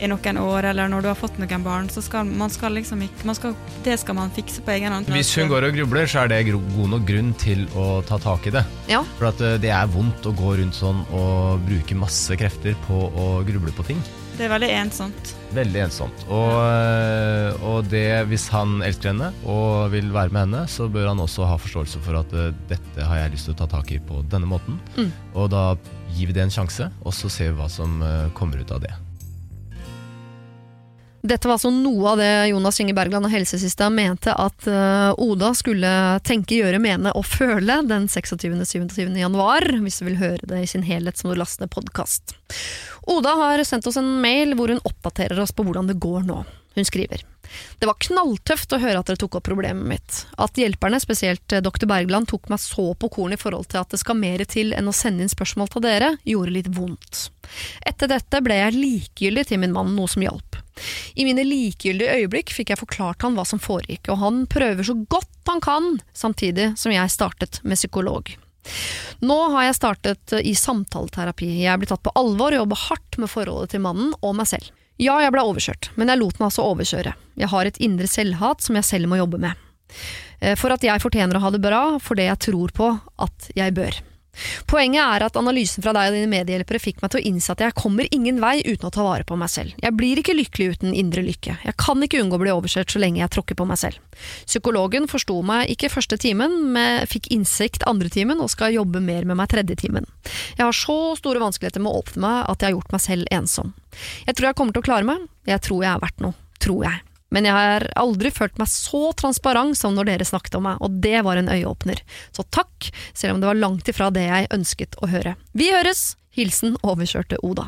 i noen år, eller når du har fått noen barn, så skal man skal liksom ikke man skal, Det skal man fikse på egen hånd. Hvis hun går og grubler, så er det god nok grunn til å ta tak i det. Ja. For at eh, det er vondt å gå rundt sånn og bruke masse krefter på å gruble på ting. Det er veldig ensomt. Veldig ensomt. Og, eh, og det, hvis han elsker henne og vil være med henne, så bør han også ha forståelse for at eh, dette har jeg lyst til å ta tak i på denne måten. Mm. Og da gir vi det en sjanse, og så ser vi hva som eh, kommer ut av det. Dette var altså noe av det Jonas Inge Bergland og helsesista mente at eh, Oda skulle tenke, gjøre, mene og føle den 26.-27. januar. Hvis du vil høre det i sin helhet, som du laster podkast. Oda har sendt oss en mail hvor hun oppdaterer oss på hvordan det går nå. Hun skriver det var knalltøft å høre at dere tok opp problemet mitt. At hjelperne, spesielt eh, dr. Bergland, tok meg så på korn i forhold til at det skal mer til enn å sende inn spørsmål til dere, gjorde litt vondt. Etter dette ble jeg likegyldig til min mann, noe som hjalp. I mine likegyldige øyeblikk fikk jeg forklart han hva som foregikk, og han prøver så godt han kan, samtidig som jeg startet med psykolog. Nå har jeg startet i samtaleterapi, jeg er blitt tatt på alvor og jobber hardt med forholdet til mannen og meg selv. Ja, jeg ble overkjørt, men jeg lot meg altså overkjøre. Jeg har et indre selvhat som jeg selv må jobbe med. Eh, For at jeg fortjener å ha det bra, for det jeg tror på at jeg bør. Poenget er at analysen fra deg og dine medhjelpere fikk meg til å innse at jeg kommer ingen vei uten å ta vare på meg selv. Jeg blir ikke lykkelig uten indre lykke. Jeg kan ikke unngå å bli overkjørt så lenge jeg tråkker på meg selv. Psykologen forsto meg ikke første timen, men fikk innsikt andre timen og skal jobbe mer med meg tredje timen. Jeg har så store vanskeligheter med å åpne meg at jeg har gjort meg selv ensom. Jeg tror jeg kommer til å klare meg. Jeg tror jeg er verdt noe. Tror jeg. Men jeg har aldri følt meg så transparent som når dere snakket om meg, og det var en øyeåpner. Så takk, selv om det var langt ifra det jeg ønsket å høre. Vi høres! Hilsen overkjørte Oda.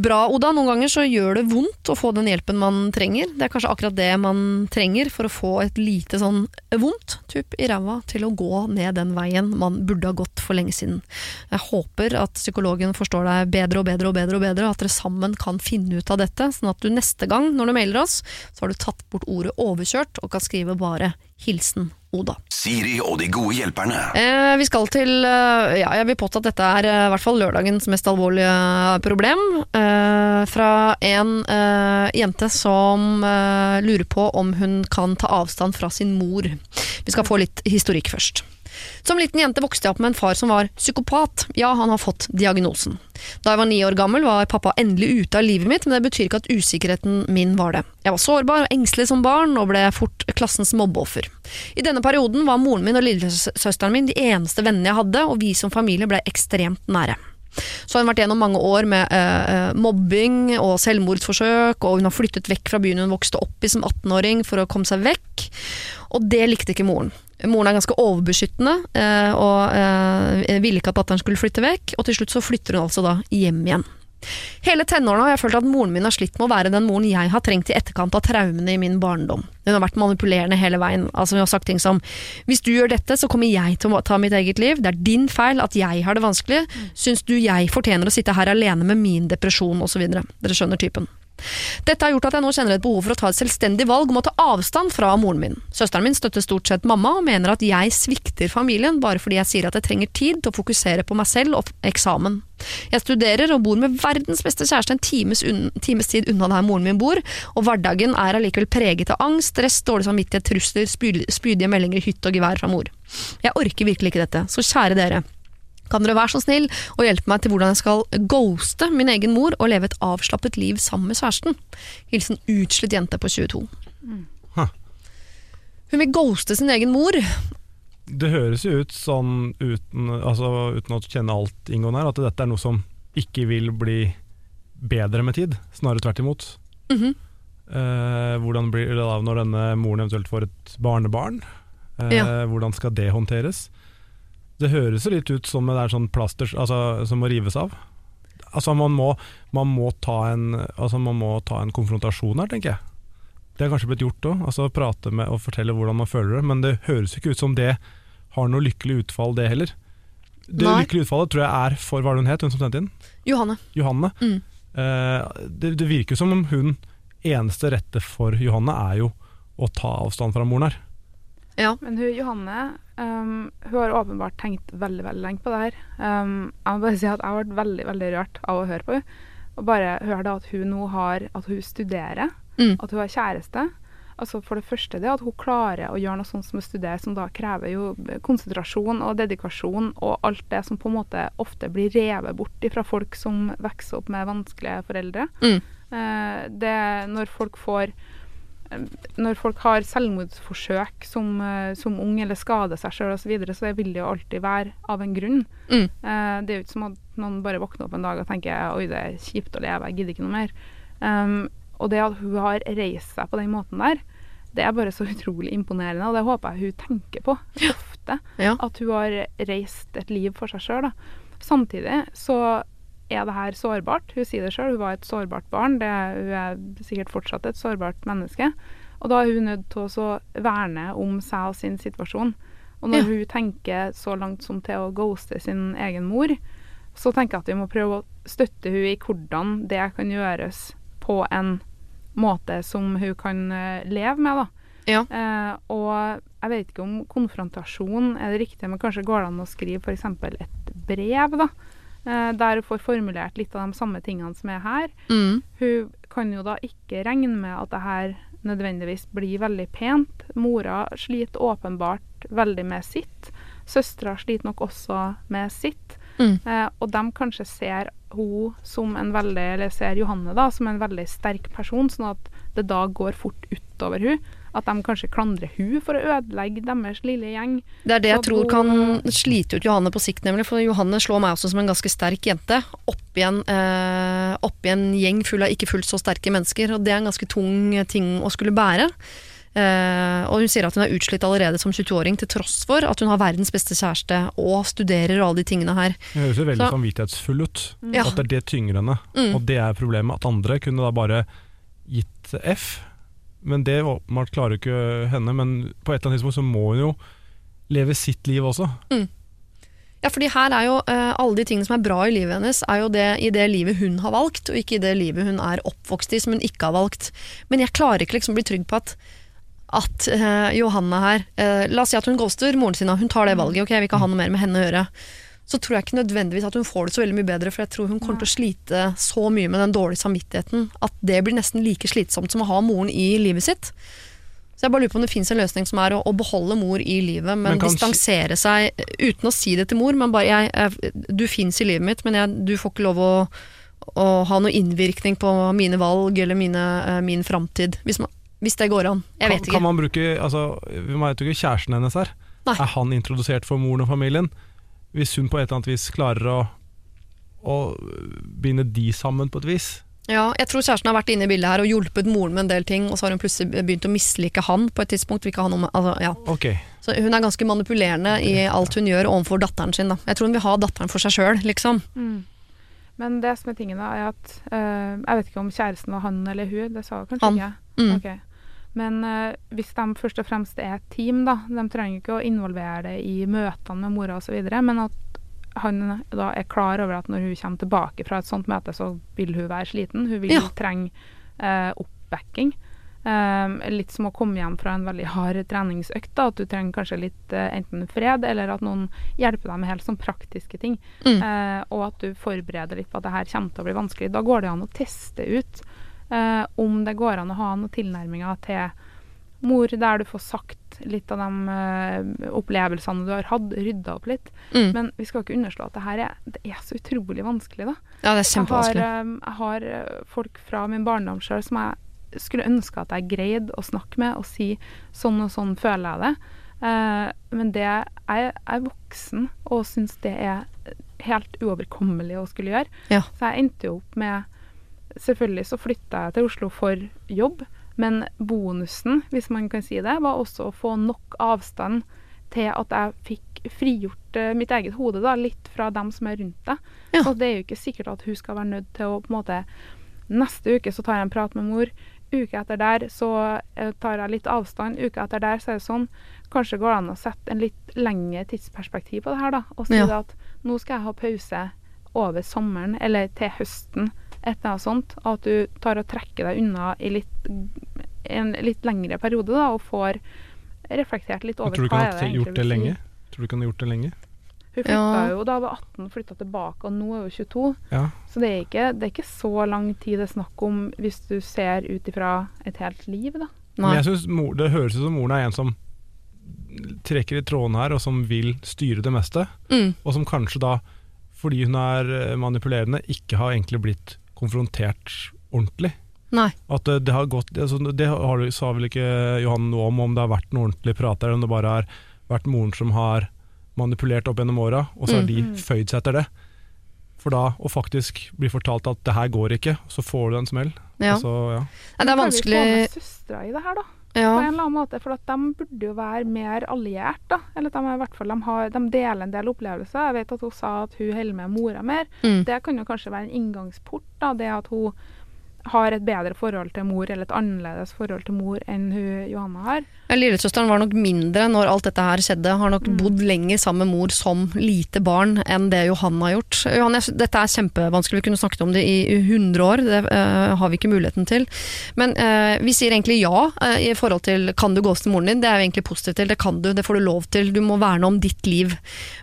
Bra, Oda. Noen ganger så gjør det vondt å få den hjelpen man trenger. Det er kanskje akkurat det man trenger for å få et lite sånn vondt tupp i ræva til å gå ned den veien man burde ha gått for lenge siden. Jeg håper at psykologen forstår deg bedre og bedre og bedre, og bedre, og at dere sammen kan finne ut av dette, sånn at du neste gang når du mailer oss, så har du tatt bort ordet overkjørt og kan skrive bare hilsen Oda. Siri og de gode hjelperne. Eh, vi skal til eh, Ja, jeg vil påstå at dette er eh, i hvert fall lørdagens mest alvorlige problem. Eh, fra en eh, jente som eh, lurer på om hun kan ta avstand fra sin mor. Vi skal få litt historikk først. Som liten jente vokste jeg opp med en far som var psykopat. Ja, han har fått diagnosen. Da jeg var ni år gammel var pappa endelig ute av livet mitt, men det betyr ikke at usikkerheten min var det. Jeg var sårbar og engstelig som barn, og ble fort klassens mobbeoffer. I denne perioden var moren min og lillesøsteren min de eneste vennene jeg hadde, og vi som familie ble ekstremt nære. Så har hun vært gjennom mange år med eh, eh, mobbing og selvmordsforsøk, og hun har flyttet vekk fra byen hun vokste opp i som 18-åring for å komme seg vekk. Og det likte ikke moren. Moren er ganske overbeskyttende eh, og eh, ville ikke at datteren skulle flytte vekk, og til slutt så flytter hun altså da hjem igjen. Hele tenårene har jeg følt at moren min har slitt med å være den moren jeg har trengt i etterkant av traumene i min barndom. Hun har vært manipulerende hele veien. Altså Hun har sagt ting som Hvis du gjør dette, så kommer jeg til å ta mitt eget liv. Det er din feil at jeg har det vanskelig. Syns du jeg fortjener å sitte her alene med min depresjon, osv. Dere skjønner typen. Dette har gjort at jeg nå kjenner et behov for å ta et selvstendig valg om å ta avstand fra moren min. Søsteren min støtter stort sett mamma og mener at jeg svikter familien bare fordi jeg sier at jeg trenger tid til å fokusere på meg selv og eksamen. Jeg studerer og bor med verdens beste kjæreste en times, un times tid unna der moren min bor, og hverdagen er allikevel preget av angst, stress, dårlig samvittighet, trusler, spydige meldinger hytt og gevær fra mor. Jeg orker virkelig ikke dette, så kjære dere. Kan dere være så snill og hjelpe meg til hvordan jeg skal ghoste min egen mor og leve et avslappet liv sammen med kjæresten? Hilsen utslitt jente på 22. Hun vil ghoste sin egen mor. Det høres jo ut sånn, uten, altså, uten å kjenne alt inngående her, at dette er noe som ikke vil bli bedre med tid. Snarere tvert imot. Mhm. Eh, hvordan blir det da når denne moren eventuelt får et barnebarn? Eh, Ja. Hvordan skal det håndteres? Det høres jo litt ut som det er sånn plaster altså, som må rives av. Altså man må, man, må ta en, altså man må ta en konfrontasjon her, tenker jeg. Det har kanskje blitt gjort òg, altså prate med og fortelle hvordan man føler det, men det høres ikke ut som det har noe lykkelig utfall, det heller. Det Nei. lykkelige utfallet tror jeg er for hva hun het, hun som sendte inn? Johanne. Johanne. Mm. Eh, det, det virker som om hun eneste rette for Johanne er jo å ta avstand fra moren her. Ja. Men hun Johanne um, hun har åpenbart tenkt veldig veldig lenge på det her. Um, jeg må bare si at jeg har vært veldig veldig rørt av å høre på henne. Og bare høre da at hun nå har At hun studerer, Mm. at hun har kjæreste. Altså For det første det at hun klarer å gjøre noe sånt som å studere, som da krever jo konsentrasjon og dedikasjon og alt det som på en måte ofte blir revet bort fra folk som vokser opp med vanskelige foreldre. Mm. Uh, det når folk får når folk har selvmordsforsøk som, eh, som ung eller skader seg sjøl osv., så, videre, så vil det jo alltid være av en grunn. Mm. Eh, det er jo ikke som at noen bare våkner opp en dag og tenker oi, det er kjipt å leve, jeg gidder ikke noe mer. Um, og det at hun har reist seg på den måten der, det er bare så <laughs> utrolig imponerende, og det håper jeg hun tenker på ofte. Ja. At hun har reist et liv for seg sjøl. Samtidig så er det her sårbart. Hun sier det sjøl, hun var et sårbart barn. Det, hun er sikkert fortsatt et sårbart menneske. Og da er hun nødt til å så verne om seg og sin situasjon. Og når Ja. hun tenker så langt som til å ghoste sin egen mor, så tenker jeg at vi må prøve å støtte hun i hvordan det kan gjøres på en måte som hun kan eh, leve med, da. Ja. Eh, og jeg vet ikke om konfrontasjon er det riktige, men kanskje går det an å skrive f.eks. et brev, da. Eh, der hun får formulert litt av de samme tingene som er her. Mm. Hun kan jo da ikke regne med at det her nødvendigvis blir veldig pent. Mora sliter åpenbart veldig med sitt. Søstera sliter nok også med sitt. Mm. Eh, og de kanskje ser hun som en veldig, eller ser Johanne da, som en veldig sterk person, sånn at det da går fort utover hun. At de kanskje klandrer hun for å ødelegge deres lille gjeng. Det er det jeg tror kan slite ut Johanne på sikt, nemlig. For Johanne slår meg også som en ganske sterk jente. Oppi en, eh, oppi en gjeng full av ikke fullt så sterke mennesker. Og det er en ganske tung ting å skulle bære. Eh, og hun sier at hun er utslitt allerede som 22-åring, til tross for at hun har verdens beste kjæreste og studerer og alle de tingene her. Hun høres jo veldig Så- samvittighetsfull ut. Mm. At det er det tynger henne. Mm. Og det er problemet. At andre kunne da bare gitt F. Men det åpenbart klarer ikke henne. Men på et eller annet tidspunkt så må hun jo leve sitt liv også. Ja, fordi her er jo uh, alle de tingene som er bra i livet hennes, er jo det i det livet hun har valgt, og ikke i det livet hun er oppvokst i som hun ikke har valgt. Men jeg klarer ikke liksom bli trygg på at at uh, Johanne her uh, La oss si at hun ghoster moren sin, hun tar det valget. Ok, vil ikke ha noe mer med henne å gjøre. Så tror jeg ikke nødvendigvis at hun får det så veldig mye bedre, for jeg tror hun kommer til å slite så mye med den dårlige samvittigheten at det blir nesten like slitsomt som å ha moren i livet sitt. Så jeg bare lurer på om det fins en løsning som er å, å beholde mor i livet, men, Men distansere seg uten å si det til mor. Men bare jeg, jeg, du fins i livet mitt, men jeg, du får ikke lov å, å ha noe innvirkning på mine valg eller mine, eh, min framtid. Hvis, hvis det går an. Jeg vet Kan, ikke. kan man bruke altså, Vi vet jo ikke kjæresten hennes her. Nei. Er han introdusert for moren og familien? Hvis hun på et eller annet vis klarer å, å binde de sammen på et vis. Ja, jeg tror kjæresten har vært inne i bildet her og hjulpet moren med en del ting, og så har hun plutselig begynt å mislike han på et tidspunkt. Vil ikke ha noe med, altså, ja. okay. Så hun er ganske manipulerende i alt hun gjør overfor datteren sin. Da. Jeg tror hun vil ha datteren for seg sjøl, liksom. Men det som er tingen, da, er at eh, Jeg vet ikke om kjæresten var han eller hun, det sa hun kanskje Han. ikke. Mm. Ok. Men eh, hvis de først og fremst er et team, da, de trenger ikke å involvere det i møtene med mora osv., men at han da er klar over at når hun kommer tilbake fra et sånt møte, så vil hun være sliten. Hun vil Ja. trenge eh, oppbacking. Um, litt som å komme hjem fra en veldig hard treningsøkt. Da, at du trenger kanskje litt eh, enten fred, eller at noen hjelper deg med helt sånn praktiske ting. Mm. Eh, og at du forbereder litt på at det her kommer til å bli vanskelig. Da går det an å teste ut eh, om det går an å ha noen tilnærminger til mor der du får sagt litt av de eh, opplevelsene du har hatt, rydda opp litt. Mm. Men vi skal ikke underslå at det her er, det er så utrolig vanskelig, da. Ja, det er Jeg har, eh, jeg har eh, folk fra min barndom sjøl som jeg skulle ønske at jeg greide å snakke med og si sånn og sånn føler jeg det. Eh, men det jeg, jeg er voksen og syns det er helt uoverkommelig å skulle gjøre. Ja. Så jeg endte jo opp med Selvfølgelig så flytta jeg til Oslo for jobb, men bonusen, hvis man kan si det, var også å få nok avstand til at jeg fikk frigjort eh, mitt eget hode da, litt fra dem som er rundt deg. Ja. Så det er jo ikke sikkert at hun skal være nødt til å på en måte Neste uke så tar jeg en prat med mor. Uke etter der så eh, tar jeg litt avstand. Uke etter der så er det sånn. Kanskje går det an å sette en litt lengre tidsperspektiv på det her, da. Og si Ja. at nå skal jeg ha pause over sommeren eller til høsten, et eller annet sånt. og At du tar og trekker deg unna i litt, en litt lengre periode, da, og får reflektert litt over over tror du hva kan er ha det egentlig gjort det vil si. lenge. Tror du ikke han har gjort det lenge? Hun flytta Ja. jo da hun var 18, flytta tilbake, og nå er hun 22. Ja. Så det er, ikke, det er ikke så lang tid det er snakk om hvis du ser ut ifra et helt liv, da. Nei. Men jeg synes mor, det høres ut som moren er en som trekker i trådene her, og som vil styre det meste. Mm. Og som kanskje da, fordi hun er manipulerende, ikke har egentlig blitt konfrontert ordentlig. Nei. At det, det har gått altså, Det har, sa vel ikke Johan noe om, om det har vært noen ordentlig prat der, eller om det bare har vært moren som har manipulert opp gjennom åra, og så har Mm. de føyd seg etter det. For da å faktisk bli fortalt at det her går ikke, så får du en smell. Ja. Altså, ja. Det er Kan vi vanskelig få med søstera i det her, da? Ja. På en eller annen måte, for de burde jo være mer alliert, da. Eller de, i hvert fall, de, har, de deler en del opplevelser. Jeg vet at hun sa at hun holder med mora mer. Mm. Det kan jo kanskje være en inngangsport, da. Det at hun har et bedre forhold til mor, eller et annerledes forhold til mor enn hun Johanna har. Ja, Lillesøsteren var nok mindre når alt dette her skjedde. Har nok bodd lenger sammen med mor som lite barn enn det Johanna har gjort. Johanne, dette er kjempevanskelig, vi kunne snakket om det i 100 år. Det uh, har vi ikke muligheten til. Men uh, vi sier egentlig ja uh, i forhold til kan du ghoste moren din. Det er vi egentlig positivt til. Det kan du, det får du lov til. Du må verne om ditt liv.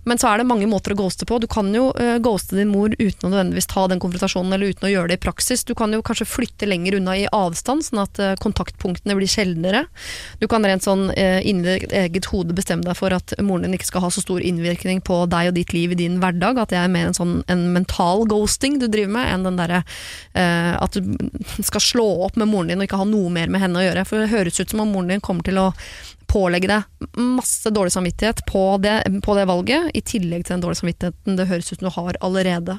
Men så er det mange måter å ghoste på. Du kan jo ghoste din mor uten å nødvendigvis ta den konfrontasjonen, eller uten å gjøre det i praksis. Du kan jo kanskje flytte lenger unna i avstand, sånn at eh, kontaktpunktene blir sjeldnere. Du kan rent sånn eh, inni eget hode bestemme deg for at moren din ikke skal ha så stor innvirkning på deg og ditt liv i din hverdag, at det er mer en sånn en mental ghosting du driver med, enn den derre eh, at du skal slå opp med moren din og ikke ha noe mer med henne å gjøre. For det høres ut som om moren din kommer til å pålegge deg masse dårlig samvittighet på det, på det valget, i tillegg til den dårlige samvittigheten det høres ut som du har allerede.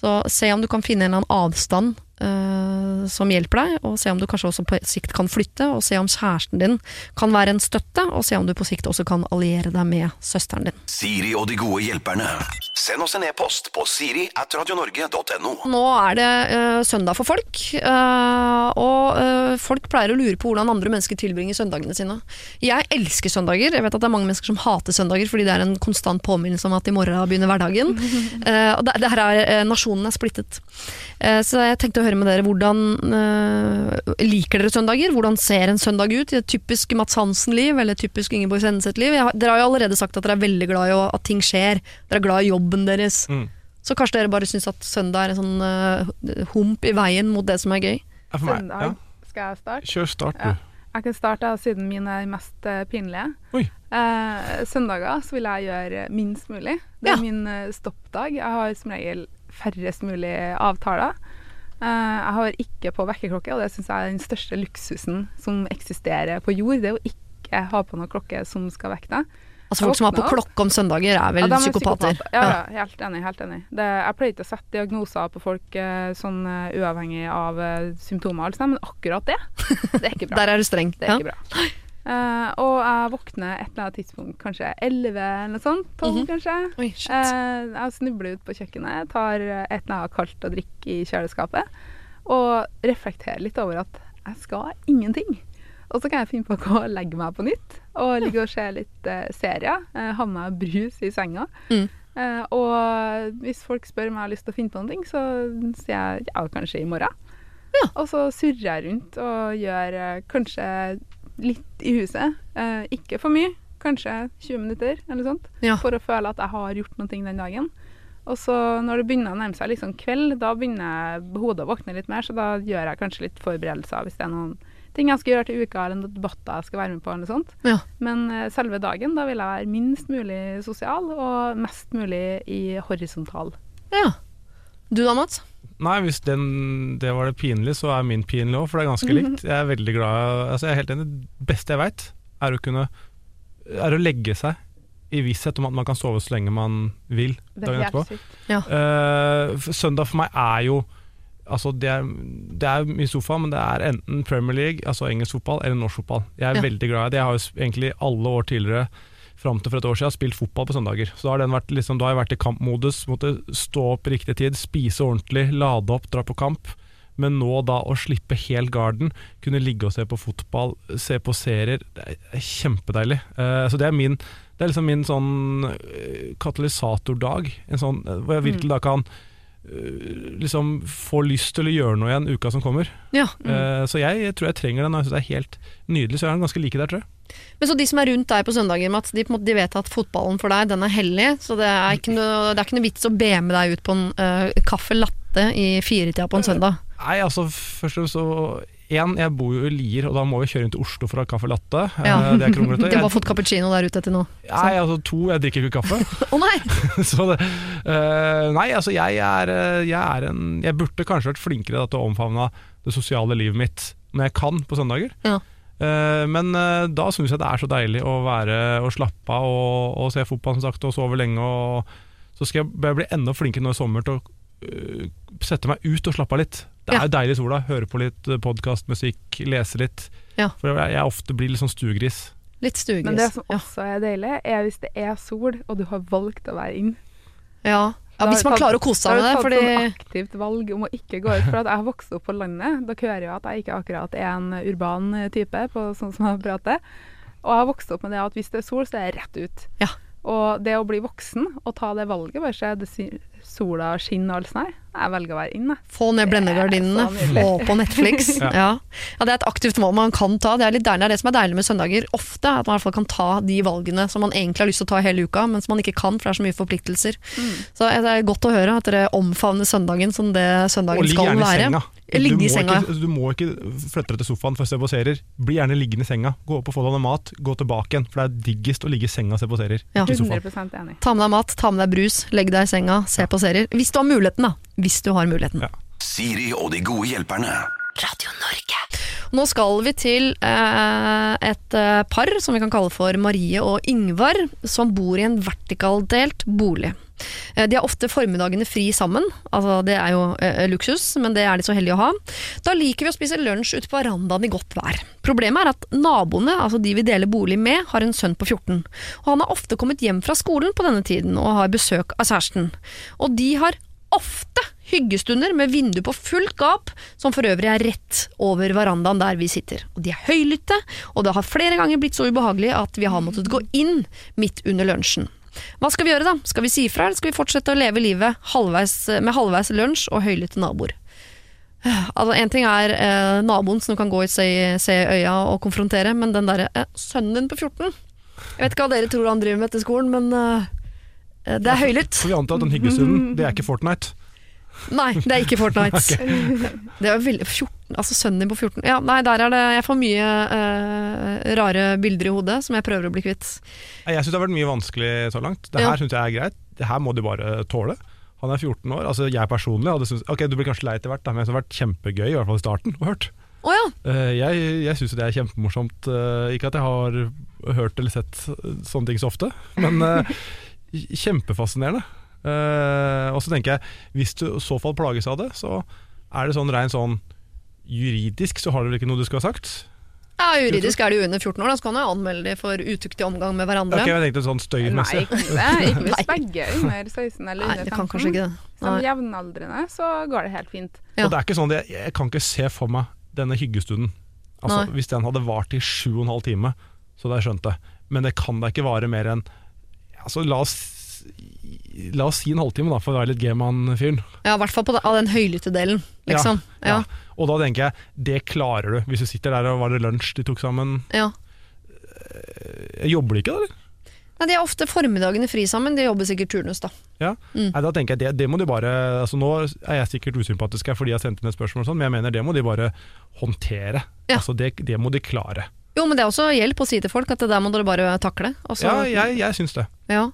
Så se om du kan finne en eller annen avstand eh, som hjelper deg, og se om du kanskje også på sikt kan flytte, og se om kjæresten din kan være en støtte, og se om du på sikt også kan alliere deg med søsteren din. Siri og de gode hjelperne. Send oss en e-post på siri at radionorge.no. Nå er det uh, søndag for folk, uh, og uh, folk pleier å lure på hvordan andre mennesker tilbringer søndagene sine. Jeg elsker søndager. Jeg vet at det er mange mennesker som hater søndager fordi det er en konstant påminnelse om at i morgen begynner hverdagen. <laughs> Eh, og det, det her er, Nasjonen er splittet. Eh, så jeg tenkte å høre med dere hvordan Liker dere søndager? Hvordan ser en søndag ut i et typisk Mats Hansen-liv eller typisk Ingeborg Senneset-liv? Dere har jo allerede sagt at dere er veldig glad i at ting skjer. Dere er glad i jobben deres. Mm. Så kanskje dere bare syns at søndag er en sånn uh, hump i veien mot det som er gøy? Ja, For meg, Søndag. ja. Skal jeg starte? Kjør start, Ja. Jeg kan starte siden mine er mest eh, pinlige. Oi. Eh, søndager så vil jeg gjøre minst mulig. Det Ja. er min eh, stoppdag. Jeg har som regel færrest mulig avtaler. Eh, jeg har ikke på vekkerklokke, og det syns jeg er den største luksusen som eksisterer på jord. Det er å ikke ha på noen klokke som skal vekke deg. Altså Folk som har på klokke om søndager, er vel Ja, er psykopater. psykopater. Ja, ja, helt enig. helt enig. Det, jeg pleier ikke å sette diagnoser på folk eh, sånn eh, uavhengig av eh, symptomer, og men akkurat det, det er ikke <laughs> bra. Der er du streng. Det er ikke bra. Uh, og jeg våkner et eller annet tidspunkt, kanskje 11 eller noe sånt. 12 -hmm. kanskje. Oi. Eh, jeg snubler ut på kjøkkenet, tar et eller annet kaldt å drikke i kjøleskapet, og reflekterer litt over at jeg skal ingenting. Og så kan jeg finne på å gå og legge meg på nytt, og ligger og se litt eh, serier. Uh, har med brus i senga. Mm. Eh, og hvis folk spør om jeg har lyst til å finne på noe, så sier jeg ja, kanskje i morgen. Ja. Og så surrer jeg rundt og gjør eh, kanskje litt i huset. Eh, ikke for mye, kanskje 20 minutter eller sånt. Ja. For å føle at jeg har gjort noe den dagen. Og så når det begynner å nærme seg liksom kveld, da begynner hodet å våkne litt mer, så da gjør jeg kanskje litt forberedelser hvis det er noen ting jeg skal gjøre til uka, eller noen debatter jeg skal være med på, eller noe sånt. Ja. Men eh, selve dagen, da vil jeg være minst mulig sosial, og mest mulig i horisontal. ja. Du da, Mats? Nei, hvis den, det var det pinlig, så er min pinlig òg, for det er ganske <laughs> likt. Jeg er veldig glad altså Jeg er helt enig. Det beste jeg veit, er å kunne Er å legge seg i visshet om at man kan sove så lenge man vil Det dagen er etterpå. helt sykt. Eh, f- søndag for meg er jo Altså det er, det er mye sofa, men det er enten Premier League, altså engelsk fotball, eller norsk fotball. Jeg er Ja. veldig glad i det. Jeg har jo egentlig alle år tidligere fram til for et år siden spilt fotball på søndager. Så da har, den vært, liksom, da har jeg vært i kampmodus, måtte stå opp i riktig tid, spise ordentlig, lade opp, dra på kamp. Men nå da å slippe helt garden, kunne ligge og se på fotball, se på serier, det er kjempedeilig. Uh, så det er min det er liksom min sånn eh, katalysatordag. En sånn, eh, hvor jeg virkelig da kan liksom få lyst til å gjøre noe igjen uka som kommer. Ja. Eh, så jeg, tror jeg trenger den, og jeg syns det er helt nydelig. Så jeg er ganske like der, tror jeg. Men så de som er rundt deg på søndager, Mats, de, på måte, de vet at fotballen for deg, den er hellig. Så det er ikke noe, det er ikke noe vits å be med deg ut på en uh, kaffe latte i firetida på en søndag. Nei, altså først og fremst så En, jeg bor jo i Lier, og da må vi kjøre inn til Oslo for å ha kaffe latte. Eh, Ja. Det er kronglete. De har bare fått cappuccino der ute etter nå. Nei, altså to, jeg drikker ikke kaffe. <laughs> Å nei! <laughs> så det, uh, nei, altså jeg er, eh, jeg er en Jeg burde kanskje vært flinkere da, til å omfavne det sosiale livet mitt når jeg kan på søndager. Ja. Uh, men uh, da syns jeg det er så deilig å være og slappe av og, og se fotball som sagt, og sove lenge. Og, så skal jeg bare bli enda flinkere nå i sommer til å eh, sette meg ut og slappe av litt. Det er Ja. jo deilig i sola. Høre på litt podkast, musikk, lese litt. Ja. For jeg, jeg ofte blir litt sånn stuegris. Litt stuegris. Men det som også er deilig, er hvis det er sol, og du har valgt å være inn. Ja. ja, hvis man klarer å kose seg med det. Da har du Fordi et sånn aktivt valg om å ikke gå ut. For at jeg har vokst opp på landet. Dere hører jo at jeg ikke akkurat er en urban type, på sånn som jeg prater. Og jeg har vokst opp med det at hvis det er sol, så er jeg rett ut. Ja. Og det å bli voksen og ta det valget, bare se det sola skinner og alt sånt her, jeg velger å være inne. få ned blendegardinene, få på Netflix. Ja. <laughs> ja. ja, Det er et aktivt mål man kan ta. Det er litt deilig. Det er det som er deilig med søndager ofte. At man i hvert fall kan ta de valgene som man egentlig har lyst til å ta hele uka, men som man ikke kan, for det er så mye forpliktelser. Mm. Så det er godt å høre at dere omfavner søndagen som det søndagen Og være ligg skal gjerne i være. senga. Ligge du, i senga. Ikke, du må ikke flytte deg til sofaen for å se på serier. Bli gjerne liggende i senga. Gå opp og få deg noe mat, gå tilbake igjen. For det er diggest å ligge i senga og se på serier. Ja. Ikke i sofaen. 100 enig. Ta med deg mat, ta med deg brus, legg deg i senga, se på serier. Hvis du har muligheten, da. Hvis du har muligheten. Ja. Siri og de gode hjelperne. Radio Norge. Nå skal vi til eh, et eh, par som vi kan kalle for Marie og Yngvar, som bor i en vertikaldelt bolig. Eh, de har ofte formiddagene fri sammen, altså det er jo eh, luksus, men det er de så heldige å ha. Da liker vi å spise lunsj ute på verandaen i godt vær. Problemet er at naboene, altså de vi deler bolig med, har en sønn på 14. Og han har ofte kommet hjem fra skolen på denne tiden og har besøk av kjæresten. Og de har ofte hyggestunder med vindu på fullt gap, som for øvrig er rett over verandaen der vi sitter. Og de er høylytte, og det har flere ganger blitt så ubehagelig at vi har måttet gå inn midt under lunsjen. Hva skal vi gjøre da? Skal vi si ifra, eller skal vi fortsette å leve livet halvveis, med halvveis lunsj og høylytte naboer? <sighs> Altså, En ting er eh, naboen som du kan gå i se, se i øya og konfrontere, men den derre eh, sønnen din på 14 Jeg vet ikke hva dere tror han driver med etter skolen, men eh, eh, det er høylytt. Får vi antar at den hyggestunden, det er ikke Fortnite. Nei, det er ikke Fortnite. <laughs> Det er veldig 14, altså Sønnen din på 14 Ja, nei, der er det Jeg får mye eh, rare bilder i hodet som jeg prøver å bli kvitt. Jeg syns det har vært mye vanskelig så langt. Det Ja. syns jeg er greit. Det her må de bare tåle. Han er 14 år. Altså Jeg personlig hadde syntes Ok, du blir kanskje lei etter hvert, men det har vært kjempegøy, i hvert fall i starten. og hørt. Oh, ja. Eh, jeg jeg syns det er kjempemorsomt. Eh, ikke at jeg har hørt eller sett sånne ting så ofte, men eh, <laughs> kjempefascinerende. Eh, og så tenker jeg, hvis du i så fall plages av det, så er det sånn rent sånn juridisk så har du vel ikke noe du skulle ha sagt? ja, Juridisk er det jo under 14 år, da så kan jeg anmelde de for utuktig omgang med hverandre. Ok, jeg tenkte sånn Nei, støymessig. ikke det. Ikke <laughs> hvis begge er under 16 eller Nei, under det 15. kan kanskje ikke det. Som Nei. jevnaldrende så går det helt fint. Ja. Og det er ikke sånn, jeg, jeg kan ikke se for meg denne hyggestunden. Altså, Nei. hvis den hadde vart i sju og en halv time, så hadde jeg skjønt det. Men det kan da ikke vare mer enn altså, La oss La oss si en halvtime, da, for å være litt G-man-fyren. Ja, I hvert fall på den, av den høylytte delen, liksom. Ja, Og da tenker jeg, det klarer du. Hvis du sitter der og var det lunsj de tok sammen. ja. Jobber de ikke da, eller? Nei, De har ofte formiddagene fri sammen, de jobber sikkert turnus, da. Ja. Mm. Nei, da tenker jeg, det, det må de bare altså Nå er jeg sikkert usympatisk her fordi jeg har sendt inn et spørsmål, og sånn, men jeg mener det må de bare håndtere. Ja. Altså det, det må de klare. Jo, men det er også hjelp å si til folk at det der må dere bare takle. Og Ja, jeg, jeg syns det. ja.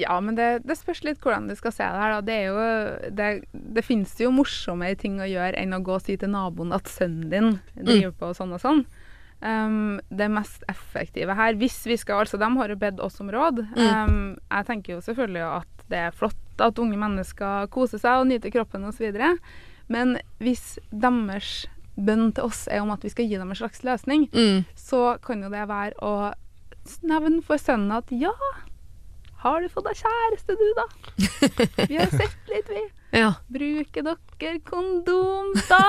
Ja, men det, det spørs litt hvordan du skal se det her. Da. Det, er jo, det, det finnes jo morsommere ting å gjøre enn å gå og si til naboen at sønnen din driver på sånn og sånn. Um, det mest effektive her, hvis vi skal altså De har jo bedt oss om råd. Um, jeg tenker jo selvfølgelig at det er flott at unge mennesker koser seg og nyter kroppen osv. Men hvis deres bønn til oss er om at vi skal gi dem en slags løsning, Mm. så kan jo det være å nevne for sønnen at ja, har du fått deg kjæreste du, da? <laughs> Vi har sett litt, vi. ja. Bruker dere kondom, da?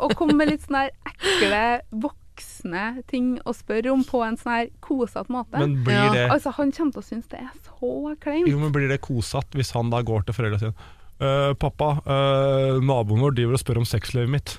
Og komme med litt sånne ekle voksne ting å spørre om på en sånn her kosete måte. Men blir Ja. det altså, han kommer til å synes det er så kleint. Jo, men blir det kosete hvis han da går til foreldrene sine Uh, Pappa, uh, naboen vår driver og spør om sexlivet mitt.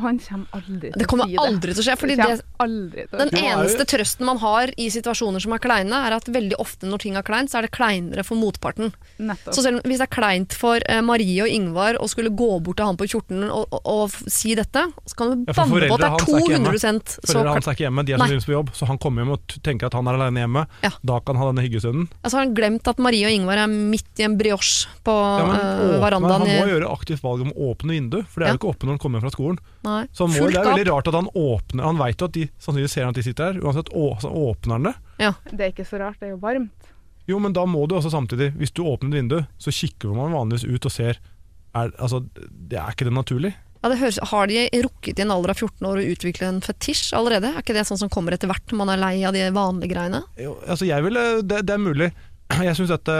Han kommer aldri til Det kommer aldri til å skje. Fordi det. det, aldri til å den er eneste trøsten man har i situasjoner som er kleine, er at veldig ofte når ting er kleint, så er det kleinere for motparten. Nettopp. Så selv om hvis det er kleint for eh, Marie og Ingvar å skulle gå bort til han på kjortelen og, og, og si dette, så kan du Ja, banne på at det er hans er 200 så Foreldrene hans er ikke hjemme, de er som på jobb, så han kommer hjem og tenker at han er alene hjemme. Ja. Da kan han ha denne hyggestunden. Altså har han glemt at Marie og Ingvar er midt i en brioche på Ja, men eh, åpne, verandaen. han må gjøre aktivt valg om å åpne vindu, for det er Ja. jo ikke åpent når han kommer hjem fra skolen. Nei, Så han må, fullt det er veldig rart at han åpner Han vet jo at de sannsynligvis ser at de sitter her, uansett å, så åpner han det. Ja. Det er ikke så rart, det er jo varmt. Jo, men da må du også samtidig, hvis du åpner et vindu, så kikker man vanligvis ut og ser er, Altså, det er ikke det naturlig? Ja, det høres, har de rukket i en alder av 14 år å utvikle en fetisj allerede? Er ikke det sånn som kommer etter hvert når man er lei av de vanlige greiene? Jo, altså jeg vil, det, det er mulig. <clears throat> Jeg syns dette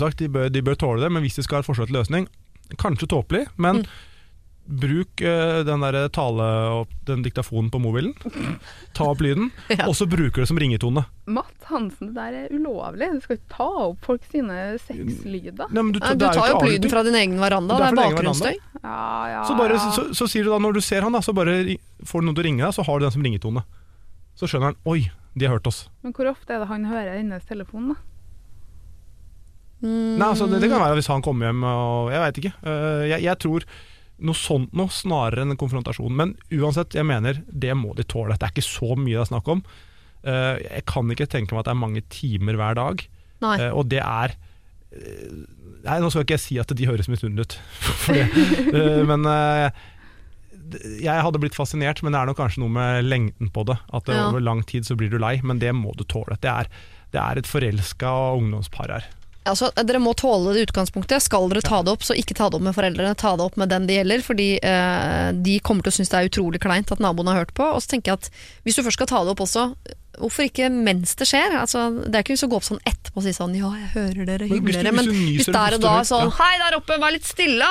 sagt, de bør, de bør tåle det, men hvis de skal ha et forslag til løsning Kanskje tåpelig, men Mm. Bruk eh, den der tale opp den diktafonen på mobilen. Ta opp lyden, <laughs> Ja. og så bruker du det som ringetone. Matt Hansen, det der er ulovlig. Du skal ikke ta opp folk sine sexlyder. Nei, men du, Nei, du er tar jo opp lyden fra din egen veranda, Det det er er egen veranda. bakgrunnsstøy. Ja, ja, Så, bare, ja. så, så sier du da, når du ser han, da, så bare får du noen til å ringe deg, så har du den som ringetone. Så skjønner han Oi, de har hørt oss. Men hvor ofte er det han hører hennes telefon, da? Mm. Nei, altså, det, det kan være hvis han kommer hjem og Jeg veit ikke. Uh, jeg, jeg tror noe sånt noe snarere enn en konfrontasjon. Men uansett, jeg mener det må de tåle. Det er ikke så mye det er snakk om. Eh, jeg kan ikke tenke meg at det er mange timer hver dag. Eh, og det er eh, Nei, nå skal ikke jeg si at de høres misunnelige ut, <laughs> for det. Men jeg hadde blitt fascinert, men det er nok kanskje noe med lengden på det. At Ja. over lang tid så blir du lei, men det må du tåle. Det er, det er et forelska ungdomspar her. Altså, dere må tåle det utgangspunktet. Skal dere ta det opp, så ikke ta det opp med foreldrene, ta det opp med den det gjelder. Fordi eh, de kommer til å synes det er utrolig kleint at naboen har hørt på. Og så tenker jeg at hvis du først skal ta det opp også, hvorfor ikke mens det skjer? Altså, det er ikke hvis å gå opp sånn etterpå og si sånn ja, jeg hører dere, hyggelig dere. Men hvis der og da sånn hei der oppe, vær litt stille!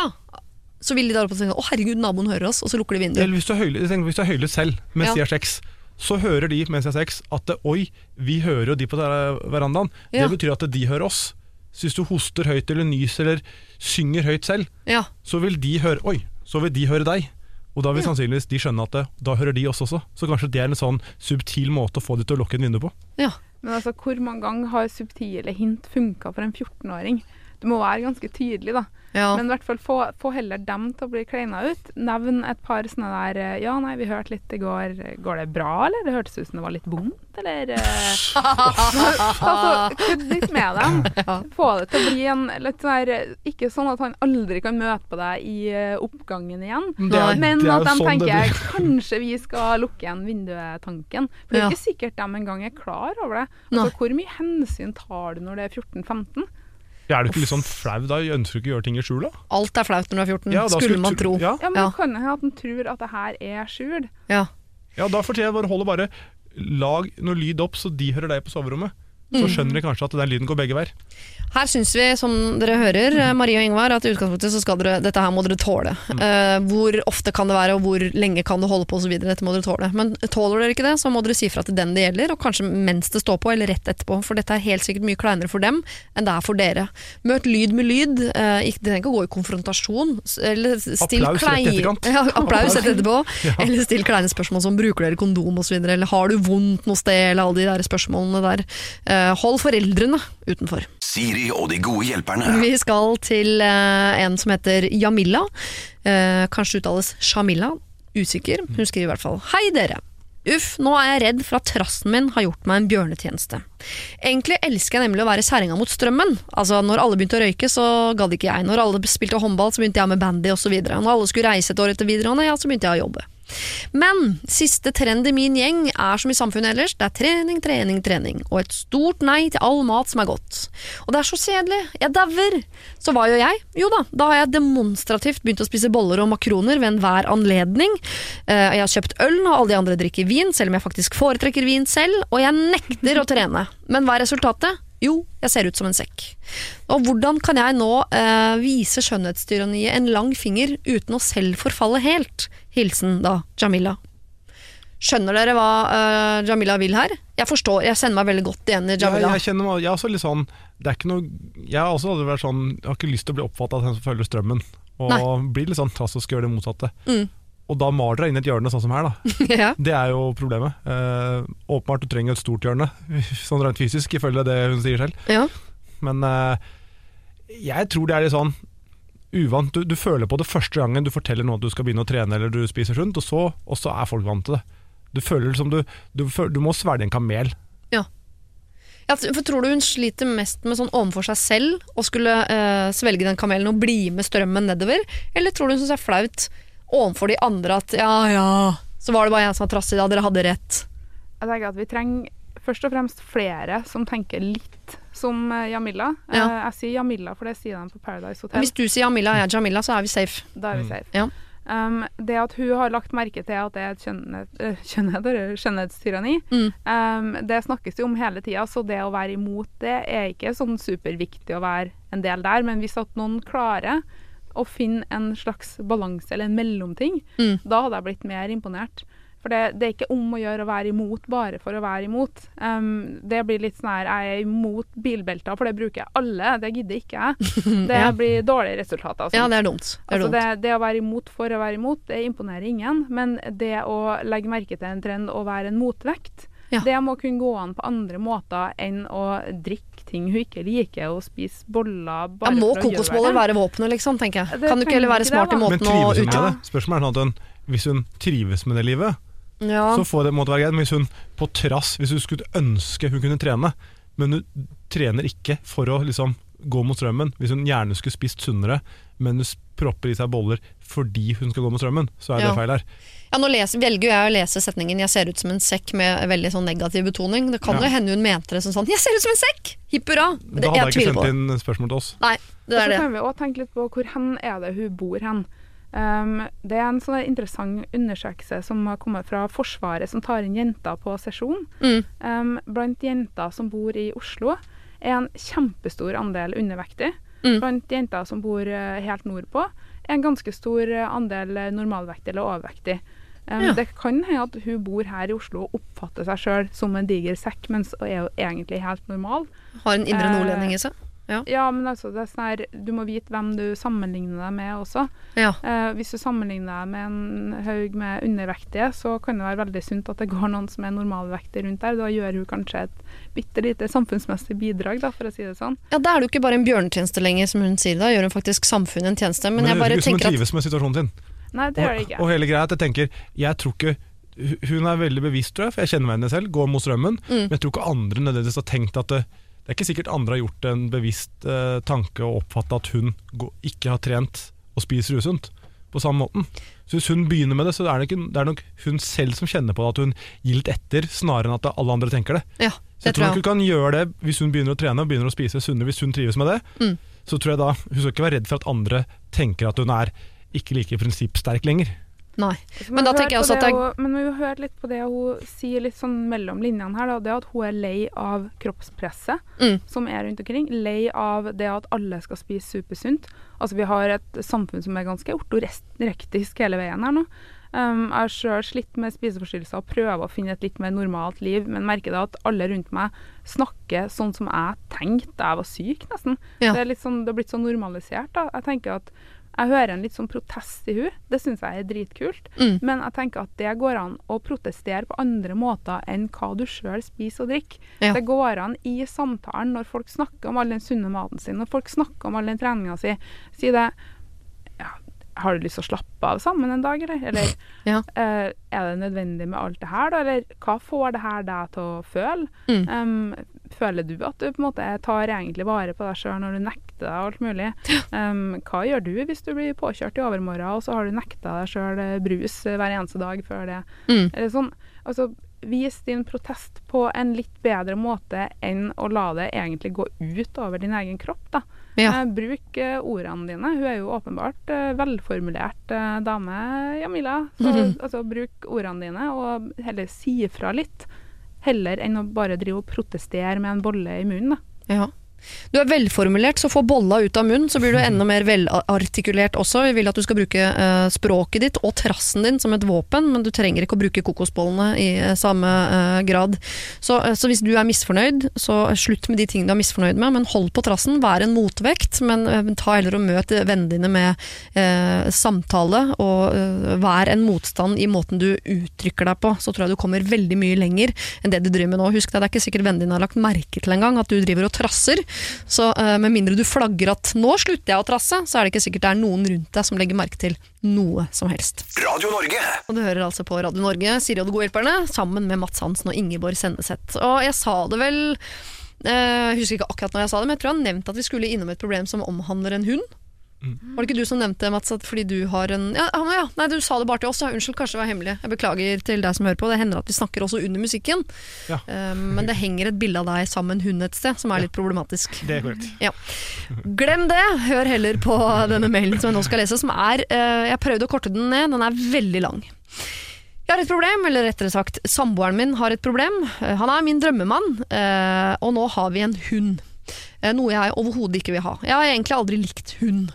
Så vil de der oppe tenke å herregud, naboen hører oss, og så lukker de vinduet. Eller hvis du er høylytt, du selv mens Ja. de har sex, så hører de mens de har sex at oi, vi hører jo de på verandaen. Ja. Det betyr at de hører oss. Så hvis du hoster høyt eller nyser eller synger høyt selv, Ja. så vil de høre Oi, så vil de høre deg. Og da vil Ja. sannsynligvis de skjønne at det, da hører de oss også. Så kanskje det er en sånn subtil måte å få de til å lukke et vindu på. ja. Men altså, hvor mange ganger har subtile hint funka for en 14-åring? Du må være ganske tydelig, da. ja. Men i hvert fall få, få heller dem til å bli kleina ut. Nevn et par sånne der eh, Ja, nei, vi hørte litt i går. Går det bra, eller? Det hørtes ut som det var litt vondt, eller? eh, <laughs> altså, kødd litt med dem. Ja. Få det til å bli en litt sånn her Ikke sånn at han aldri kan møte på deg i eh, oppgangen igjen. Er- Men at de sånn tenker kanskje vi skal lukke igjen vinduet-tanken. For det er Ja. ikke sikkert de engang er klar over det. Altså, hvor mye hensyn tar du når det er 14-15? Ja, er du ikke litt sånn flau da? Ønsker du ikke å gjøre ting i skjul, da? Alt er flaut når du er 14, Ja, skulle, skulle man tro. Ja, Ja, men Ja. det kan hende at den tror at det her er skjul. Ja. ja da forteller jeg bare holde bare Lag noe lyd opp så de hører deg på soverommet. så skjønner de kanskje at den lyden går begge veier. Her syns vi, som dere hører, eh, Marie og Ingvar, at i utgangspunktet så skal dere, dette her må dere tåle. Eh, hvor ofte kan det være, og hvor lenge kan det holde på osv. Dette må dere tåle. Men tåler dere ikke det, så må dere si fra til den det gjelder, og kanskje mens det står på, eller rett etterpå. For dette er helt sikkert mye kleinere for dem enn det er for dere. Møt lyd med lyd. Uh, ikke, det trenger ikke å gå i konfrontasjon. Eller still Applaus rett etterkant. Ja, applaus rett etterpå. <laughs> Ja. Eller still kleine spørsmål som bruker dere kondom osv. Eller har du vondt noe sted, eller alle de der spørsmålene der. Uh, hold foreldrene utenfor. Siri og de gode hjelperne. Vi skal til eh, en som heter Jamila. Eh, kanskje uttales Shamila. Usikker. Hun skriver i hvert fall Hei, dere. Uff, nå er jeg redd for at trassen min har gjort meg en bjørnetjeneste. Egentlig elsker jeg nemlig å være særinga mot strømmen. Altså, Når alle begynte å røyke, så gadd ikke jeg. Når alle spilte håndball, så begynte jeg med bandy osv. Når alle skulle reise et år etter videregående, ja, så begynte jeg å jobbe. Men siste trend i min gjeng er som i samfunnet ellers, det er trening, trening, trening. Og et stort nei til all mat som er godt. Og det er så kjedelig, jeg dauer. Så hva gjør jeg? Jo da, da har jeg demonstrativt begynt å spise boller og makroner ved enhver anledning. Eh, Jeg har kjøpt øl når alle de andre drikker vin, selv om jeg faktisk foretrekker vin selv. Og jeg nekter å trene. Men hva er resultatet? Jo, jeg ser ut som en sekk. Og hvordan kan jeg nå eh, vise skjønnhetstyranniet en lang finger uten å selv forfalle helt? Hilsen da Jamila. Skjønner dere hva uh, Jamila vil her? Jeg forstår, jeg kjenner meg veldig godt igjen i Jamila. Jamila. jeg kjenner meg, jeg er også litt sånn Det er ikke noe Jeg også hadde vært sånn Jeg har ikke lyst til å bli oppfatta av den som følger strømmen. Og Nei. blir litt sånn trass og skal gjøre det motsatte. Mm. Og da maler jeg inn et hjørne sånn som her, da. <laughs> ja. Det er jo problemet. Eh, åpenbart du trenger et stort hjørne, <laughs> sånn rent fysisk, ifølge det hun sier selv. ja. Men eh, jeg tror det er litt sånn uvant. Du, du føler på det første gangen du forteller noe at du skal begynne å trene eller du spiser sunt, og så, og så er folk vant til det. Du føler som du, du, du må svelge en kamel. Ja, for Tror du hun sliter mest med sånn overfor seg selv å skulle eh, svelge den kamelen og bli med strømmen nedover? Eller tror du hun syns det er flaut overfor de andre at ja ja, så var det bare jeg som var trassig da, dere hadde rett? Jeg tenker at vi trenger først og fremst flere som tenker litt som eh, Jamila. Ja. Eh, Jeg sier Jamila, for det sier de på Paradise Hotel. Hvis du sier Jamila og jeg er Jamila, så er vi safe. Da er vi Mm. safe. Ja. Um, det at hun har lagt merke til at det er et eh, <laughs> skjønnhet, skjønnhetstyranni, Mm. um, det snakkes jo om hele tida, så det å være imot det er ikke sånn superviktig å være en del der. Men hvis at noen klarer å finne en slags balanse eller en mellomting, Mm. da hadde jeg blitt mer imponert. For det, det er ikke om å gjøre å være imot bare for å være imot. Um, det blir litt sånn her Jeg er imot bilbelter, for det bruker jeg alle. Det gidder ikke jeg. <laughs> Det Ja. blir dårlige resultater. Ja, sånn. det er dumt. Det er Altså dumt. det, det å være imot for å være imot, det imponerer ingen. Men det å legge merke til en trend og være en motvekt, Ja. det må kunne gå an på andre måter enn å drikke ting hun ikke liker, og spise boller Ja, bare må for å gjøre kokosboller være våpenet, liksom, tenker jeg. Det Kan du ikke heller være smart i måten å det? Spørsmålet er sånn at hun, hvis hun trives med det livet, Ja. så får det, måtte det være greit. Men hvis hun på trass Hvis hun skulle ønske hun kunne trene, men hun trener ikke for å liksom gå mot strømmen Hvis hun gjerne skulle spist sunnere, men hun propper i seg boller fordi hun skal gå mot strømmen, så er det Ja. feil her. Ja, nå leser, velger jeg å lese setningen 'jeg ser ut som en sekk' med veldig sånn negativ betoning. Det kan Ja. jo hende hun mente det som sånn 'jeg ser ut som en sekk'! Hipp hurra! Da hadde jeg ikke sendt inn spørsmål til oss. Nei, det Og er så kan vi også tenke litt på hvor hen er det hun bor hen. Um, det er en sånn interessant undersøkelse som har kommet fra Forsvaret, som tar inn jenter på sesjon. Mm. Um, blant jenter som bor i Oslo, er en kjempestor andel undervektig. Mm. Blant jenter som bor eh, helt nordpå, er en ganske stor andel eh, normalvektig eller overvektig. Um, Ja. Det kan hende at hun bor her i Oslo og oppfatter seg sjøl som en diger sekk, mens hun er jo egentlig helt normal. Har en indre Eh, nordlending i seg. Ja, men altså, det er sånn her, du må vite hvem du sammenligner deg med også. Ja. Eh, hvis du sammenligner deg med en haug med undervektige, så kan det være veldig sunt at det går noen som er normalvektige rundt der. Da gjør hun kanskje et bitte lite samfunnsmessig bidrag, da, for å si det sånn. ja, da er det jo ikke bare en bjørnetjeneste lenger, som hun sier. Da gjør hun faktisk samfunnet en tjeneste. Men, Men, jeg det bare virker som hun trives med situasjonen sin. Nei, det gjør det ikke. Og, og hele greia er at jeg tenker Jeg tror ikke Hun er veldig bevisst, tror jeg, for jeg kjenner meg henne selv, går mot strømmen. Mm. Men jeg tror ikke andre nødvendigvis har tenkt at det, det er ikke sikkert andre har gjort en bevisst eh, tanke og oppfatta at hun ikke har trent og spiser usunt på samme måten. Så hvis hun begynner med det, så er det, ikke, det er nok hun selv som kjenner på det, at hun gir litt etter, snarere enn at alle andre tenker det. Ja, Så jeg tror tror nok hun kan gjøre det hvis hun begynner å trene og begynner å spise sunnere, hvis hun trives med det. Mm. Så tror jeg da hun skal ikke være redd for at andre tenker at hun er ikke like prinsippsterk lenger. Nei. Men da tenker jeg også at det hun- Men vi har hørt litt på det hun sier litt sånn mellom linjene her. Da. Det at hun er lei av kroppspresset Mm. som er rundt omkring. Lei av det at alle skal spise supersunt. Altså Vi har et samfunn som er ganske ortorektisk hele veien her nå. Um, jeg har sjøl slitt med spiseforstyrrelser og prøver å finne et litt mer normalt liv, men merker da at alle rundt meg snakker sånn som jeg tenkte jeg var syk, nesten. Ja. Det, er sånn, det har blitt så normalisert. da. Jeg tenker at jeg hører en litt sånn protest i hun. Det syns jeg er dritkult. Mm. Men jeg tenker at det går an å protestere på andre måter enn hva du sjøl spiser og drikker. Ja. Det går an i samtalen når folk snakker om all den sunne maten sin, når folk snakker om all den treninga si. Si det ja, Har du lyst til å slappe av sammen en dag, eller? Eller <laughs> Ja. eh, er det nødvendig med alt det her, da? Eller hva får det her deg til å føle? Mm. Um, føler du at du på en måte tar egentlig vare på deg sjøl når du nekter deg alt mulig? Um, hva gjør du hvis du blir påkjørt i overmorgen, og så har du nekta deg sjøl brus eh, hver eneste dag før det? Mm. Eller sånn, altså Vis din protest på en litt bedre måte enn å la det egentlig gå ut over din egen kropp. da. Ja. Eh, bruk eh, ordene dine. Hun er jo åpenbart eh, velformulert eh, dame, Jamila. Så Mhm. altså, bruk ordene dine, og heller si ifra litt. Heller enn å bare drive og protestere med en bolle i munnen. Da. Ja. Du er velformulert, så få bolla ut av munnen, så blir du enda mer velartikulert også. Vi vil at du skal bruke eh, språket ditt og trassen din som et våpen, men du trenger ikke å bruke kokosbollene i eh, samme eh, grad. Så, eh, så hvis du er misfornøyd, så slutt med de tingene du er misfornøyd med, men hold på trassen. Vær en motvekt, men eh, ta heller og møt vennene dine med eh, samtale, og vær en motstand i måten du uttrykker deg på. Så tror jeg du kommer veldig mye lenger enn det du driver med nå. Husk deg, det er ikke sikkert vennene dine har lagt merke til engang at du driver og trasser. Så uh, med mindre du flagger at 'nå slutter jeg å trasse', så er det ikke sikkert det er noen rundt deg som legger merke til noe som helst. Radio Norge. Og du hører altså på Radio Norge, Siri og de gode hjelperne, sammen med Mats Hansen og Ingeborg Senneset. Og jeg sa det vel eh, Jeg husker ikke akkurat når jeg sa det, men jeg tror jeg har nevnt at vi skulle innom et problem som omhandler en hund. Var det ikke du som nevnte, Mats, at fordi du har en ja, ja, Nei, du sa det bare til oss. Ja, unnskyld, kanskje det var hemmelig. Jeg beklager til deg som hører på. Det hender at vi snakker også under musikken. Ja. Um, men det henger et bilde av deg sammen hund et sted, som er litt problematisk. Det er korrekt. Ja. Glem det! Hør heller på denne mailen som jeg nå skal lese, som er uh, Jeg prøvde å korte den ned, den er veldig lang. Jeg har et problem, eller rettere sagt, samboeren min har et problem. Eh, Han er min drømmemann, uh, og nå har vi en hund. Eh, Noe jeg overhodet ikke vil ha. Jeg har egentlig aldri likt hund.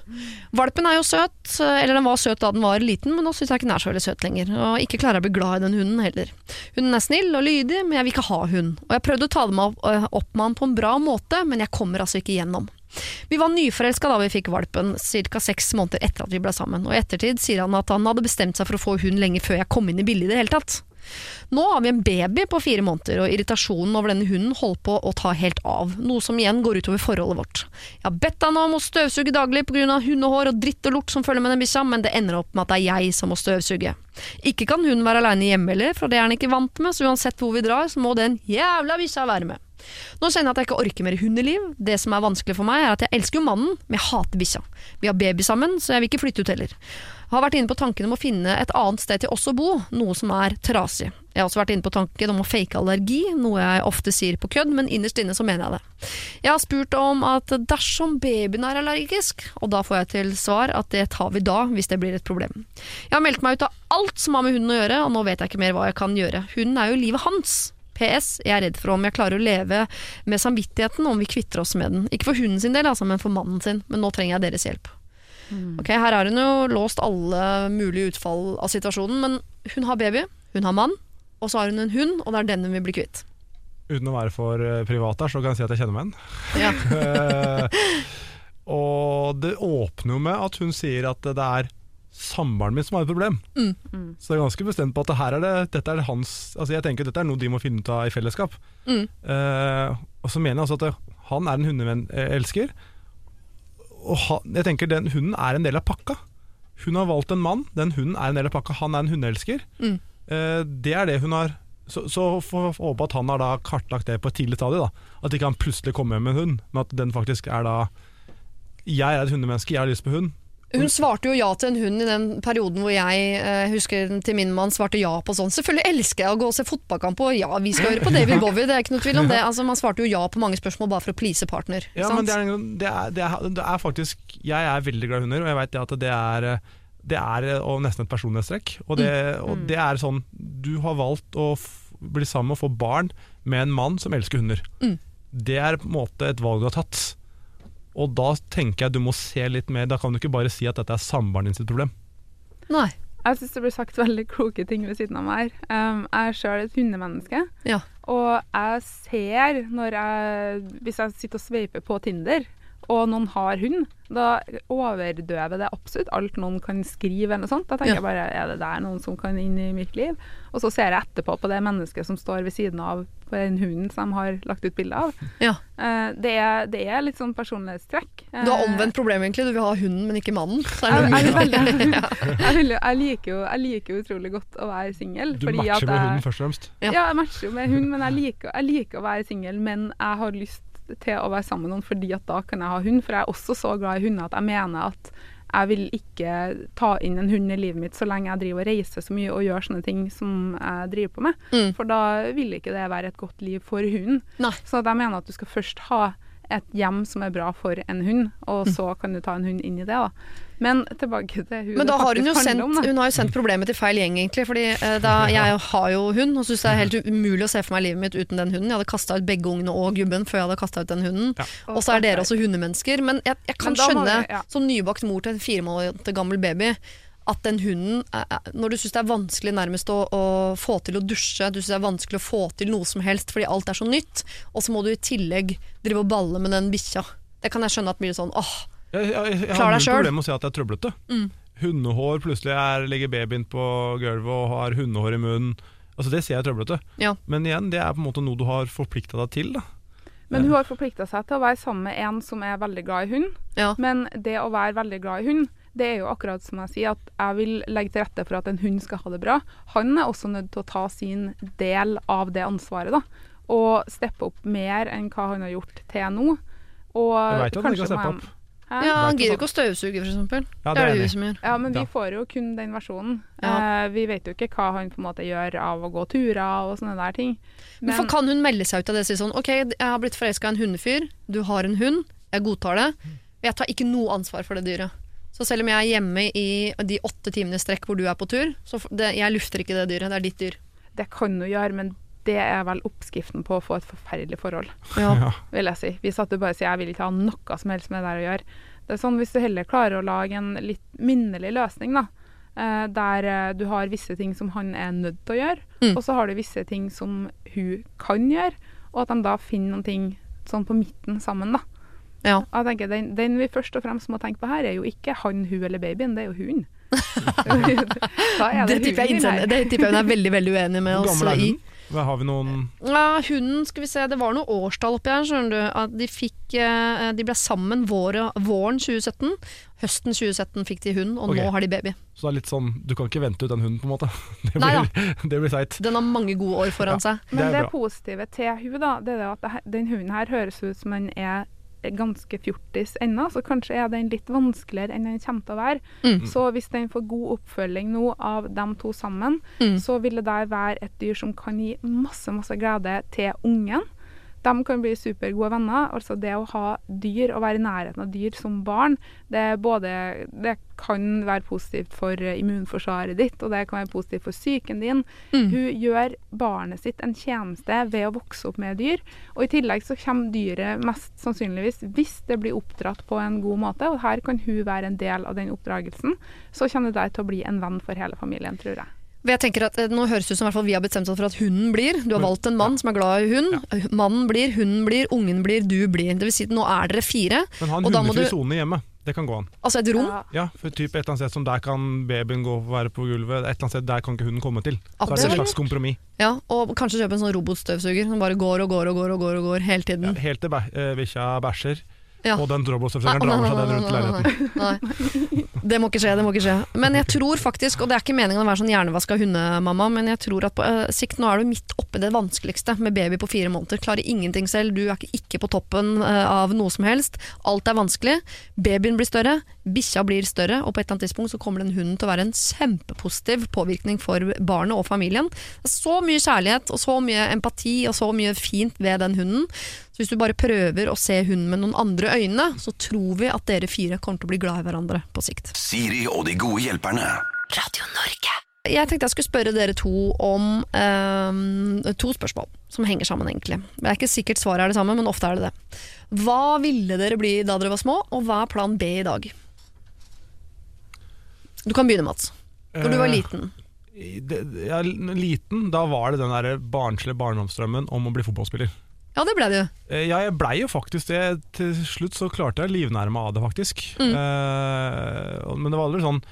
Valpen er jo søt, eh, eller den var søt da den var liten, men nå syns jeg ikke den er så veldig søt lenger. Og ikke klarer jeg å bli glad i den hunden heller. Hunden er snill og lydig, men jeg vil ikke ha hund. Og jeg prøvde å ta opp, eh, med han på en bra måte, men jeg kommer altså ikke gjennom. Vi var nyforelska da vi fikk valpen, ca. seks måneder etter at vi ble sammen. Og i ettertid sier han at han hadde bestemt seg for å få hund lenge før jeg kom inn i bildet i det hele tatt. Nå har vi en baby på fire måneder, og irritasjonen over denne hunden holder på å ta helt av. Noe som igjen går utover forholdet vårt. Jeg har bedt henne om å støvsuge daglig pga. hundehår og dritt og lort som følger med den bikkja, men det ender opp med at det er jeg som må støvsuge. Ikke kan hunden være aleine hjemme heller, for det er han ikke vant med, så uansett hvor vi drar, så må den jævla bikkja være med. Nå kjenner jeg at jeg ikke orker mer hundeliv. Det som er vanskelig for meg, er at jeg elsker jo mannen, men jeg hater bikkja. Vi har baby sammen, så jeg vil ikke flytte ut heller. Har vært inne på tanken om å finne et annet sted til oss å bo, noe som er trasig. Jeg har også vært inne på tanken om å fake allergi, noe jeg ofte sier på kødd, men innerst inne så mener jeg det. Jeg har spurt om at dersom babyen er allergisk, og da får jeg til svar at det tar vi da, hvis det blir et problem. Jeg har meldt meg ut av alt som har med hunden å gjøre, og nå vet jeg ikke mer hva jeg kan gjøre. Hunden er jo livet hans. PS. Jeg er redd for om jeg klarer å leve med samvittigheten om vi kvitter oss med den. Ikke for hunden sin del, altså, men for mannen sin. Men nå trenger jeg deres hjelp. Ok, Her har hun jo låst alle mulige utfall av situasjonen, men hun har baby, hun har mann, og så har hun en hund, og det er den hun vil bli kvitt. Uten å være for eh, privat her, så kan jeg si at jeg kjenner meg igjen. Ja. <laughs> Eh, og det åpner jo med at hun sier at det er samboeren min som har et problem. Mm. Så det er ganske bestemt på at her er det, dette er hans Altså jeg tenker Dette er noe de må finne ut av i fellesskap. Mm. Uh, og så mener jeg altså at det, han er en hundevenn jeg Og jeg tenker den hunden er en del av pakka. Hun har valgt en mann, den hunden er en del av pakka. Han er en hundeelsker. Mm. Eh, det er det hun har Så, så får vi håpe at han har da kartlagt det på et tidlig stadium. At ikke han plutselig kommer hjem med en hund, men at den faktisk er da Jeg er et hundemenneske, jeg har lyst på hund. Hun svarte jo ja til en hund i den perioden hvor jeg eh, husker til min mann svarte ja på sånn. Selvfølgelig elsker jeg å gå og se fotballkamp, og ja, vi skal høre på David Bowie, det er ikke noe tvil om det. Altså, man svarte jo ja på mange spørsmål bare for å please partner. Ja, sant? men det er, det, er, det, er, det er faktisk Jeg er veldig glad i hunder, og jeg vet at det er det er og nesten et personlighetstrekk. Og, det, og det er sånn Du har valgt å bli sammen og få barn med en mann som elsker hunder. Mm. Det er på en måte et valg du har tatt. Og da tenker jeg du må se litt mer. Da kan du ikke bare si at dette er samboeren din sitt problem. Nei. Jeg syns det blir sagt veldig kloke ting ved siden av meg her. Um, jeg er sjøl et hundemenneske. Ja. Og jeg ser når jeg Hvis jeg sitter og sveiper på Tinder, og noen har hund, da overdøver det absolutt alt noen kan skrive eller noe sånt. Da tenker Ja. jeg bare er det der noen som kan inn i mitt liv? Og så ser jeg etterpå på det mennesket som står ved siden av på den hunden som de har lagt ut bilde av. Ja. Eh, det, er, det er litt sånn personlighetstrekk. Du har Eh, omvendt problemet, egentlig. Du vil ha hunden, men ikke mannen. Så er jeg, det jeg, veldig, <laughs> <laughs> jeg, vil jeg, liker jo, jeg liker jo utrolig godt å være singel. Du fordi matcher at med hunden først og fremst. Ja. Ja. jeg matcher jo med hunden, men jeg liker, jeg liker å være singel. Men jeg har lyst til å være sammen med noen fordi at da kan jeg ha hund. For jeg er også så glad i hunder at jeg mener at jeg vil ikke ta inn en hund i livet mitt så lenge jeg driver og reiser så mye og gjør sånne ting som jeg driver på med. Mm. For da vil ikke det være et godt liv for hunden. Nei. Så jeg mener at du skal først ha et hjem som er bra for en hund, og så kan du ta en hund inn i det. da. Men tilbake til hun Men da har hun jo sendt, om, da. hun har jo sendt problemet til feil gjeng, egentlig. Fordi eh, <laughs> da, jeg har jo hund, og syns det er helt umulig å se for meg livet mitt uten den hunden. Jeg hadde kasta ut begge ungene og gubben før jeg hadde kasta ut den hunden. Ja. Og så er dere også hundemennesker. Men jeg, jeg kan Men skjønne, vi- ja. som nybakt mor til en fire måneder gammel baby, at den hunden eh, eh, Når du syns det er vanskelig nærmest å, å få til å dusje, du syns det er vanskelig å få til noe som helst fordi alt er så nytt, og så må du i tillegg drive og balle med den bikkja. Det kan jeg skjønne at blir sånn åh, klar Jeg, jeg, jeg har deg null problem med å si at jeg er trøblete. Mm. Hundehår, plutselig er, ligger babyen på gulvet og har hundehår i munnen. Altså Det ser jeg trøblete. Ja. Men igjen, det er på en måte noe du har forplikta deg til. da Men hun har forplikta seg til å være sammen med en som er veldig glad i hund. ja. Men det å være veldig glad i hund, det er jo akkurat som jeg sier, at jeg vil legge til rette for at en hund skal ha det bra. Han er også nødt til å ta sin del av det ansvaret, da. Og steppe opp mer enn hva han har gjort til nå. Og Jeg vet jo at han ikke kanskje kan steppe må jeg- opp. Hæ? ja, han gidder ikke å støvsuge, for eksempel. Ja, det er det hun som gjør. Ja, men vi får jo kun den versjonen. Ja. Eh, vi vet jo ikke hva han på en måte gjør av å gå turer og sånne der ting. Men for kan hun melde seg ut av det og si sånn Ok, jeg har blitt forelska i en hundefyr, du har en hund, jeg godtar det. og Jeg tar ikke noe ansvar for det dyret. Så selv om jeg er hjemme i de åtte timene strekk hvor du er på tur, så det, jeg lufter ikke det dyret, det er ditt dyr. det kan hun gjøre, men det er vel oppskriften på å få et forferdelig forhold. Ja. <laughs> Ja. vil jeg si. Hvis at du bare sier jeg vil ikke ha noe som helst med det der å gjøre. Det er sånn Hvis du heller klarer å lage en litt minnelig løsning, da, eh, der eh, du har visse ting som han er nødt til å gjøre, Mm. og så har du visse ting som hun kan gjøre, og at de da finner noen ting sånn på midten sammen, da. Ja. Jeg tenker, den, den vi først og fremst må tenke på her, er jo ikke han, hun eller babyen, det er jo hun. <laughs> Det det, tipper jeg, innsender, det tipper jeg hun er veldig veldig uenig med oss gammel i. Har vi noen Ja, hunden, skal vi se, det var noe årstall oppi her, skjønner du. At de fikk eh, De ble sammen våre, våren 2017. Høsten 2017 fikk de hund, og okay. nå har de baby. Så det er litt sånn Du kan ikke vente ut den hunden, på en måte. <laughs> Det Nei ja. <laughs> det blir seit. Den har mange gode år foran seg. Det Men er det, positive til hun da, det er at den hunden her høres ut som den er ganske fjortis ennå, så kanskje er den litt vanskeligere enn den kommer til å være. Mm. Så hvis den får god oppfølging nå av dem to sammen, Mm. så vil det der være et dyr som kan gi masse, masse glede til ungen. De kan bli supergode venner. Altså det å ha dyr og være i nærheten av dyr som barn, det, både, det kan være positivt for immunforsvaret ditt, og det kan være positivt for psyken din. Mm. Hun gjør barnet sitt en tjeneste ved å vokse opp med dyr. Og i tillegg så kommer dyret mest sannsynligvis, hvis det blir oppdratt på en god måte, og her kan hun være en del av den oppdragelsen, så kommer det der til å bli en venn for hele familien, tror jeg. Jeg tenker at eh, Nå høres det ut som i hvert fall vi har bestemt oss for at hunden blir. Du har valgt en mann som er glad i hund. Mannen blir, hunden blir, ungen blir, du blir. Det vil si at nå er dere fire. Men ha en hundefri du- sone hjemme. Det kan gå an. Altså et rom. Ja. Ja, for typ et eller annet sted som der kan babyen gå og være på gulvet. Et eller annet sted der kan ikke hunden komme til. Så er det et slags kompromiss. Ja, og kanskje kjøpe en sånn robotstøvsuger som bare går og går og går og går, og går hele Ja, helt til bæ- eh, bikkja bæsjer, Ja. og den robotstøvsugeren drar seg den rundt leiligheten. nei. Det må ikke skje, det må ikke skje. Men jeg tror faktisk, og det er ikke meningen å være sånn hjernevaska hundemamma, men jeg tror at på uh, sikt nå er du midt oppi det vanskeligste med baby på fire måneder. Klarer ingenting selv, du er ikke på toppen uh, av noe som helst. Alt er vanskelig. Babyen blir større, bikkja blir større, og på et eller annet tidspunkt så kommer den hunden til å være en kjempepositiv påvirkning for barnet og familien. Det er så mye kjærlighet og så mye empati og så mye fint ved den hunden. Så hvis du bare prøver å se hun med noen andre øyne, så tror vi at dere fire kommer til å bli glad i hverandre på sikt. Siri og de gode hjelperne. Radio Norge. Jeg tenkte jeg skulle spørre dere to om eh, to spørsmål som henger sammen, egentlig. Det er ikke sikkert svaret er det samme, men ofte er det det. Hva ville dere bli da dere var små, og hva er plan B i dag? Du kan begynne, Mats. Når du var Eh, liten. i det, ja, liten, da var det den der barnslige barndomsdrømmen om å bli fotballspiller. Ja, det ble det jo. Eh, Ja, jeg blei jo faktisk det. Til slutt så klarte jeg å livnære meg av det, faktisk. Mm. Eh, men det var aldri sånn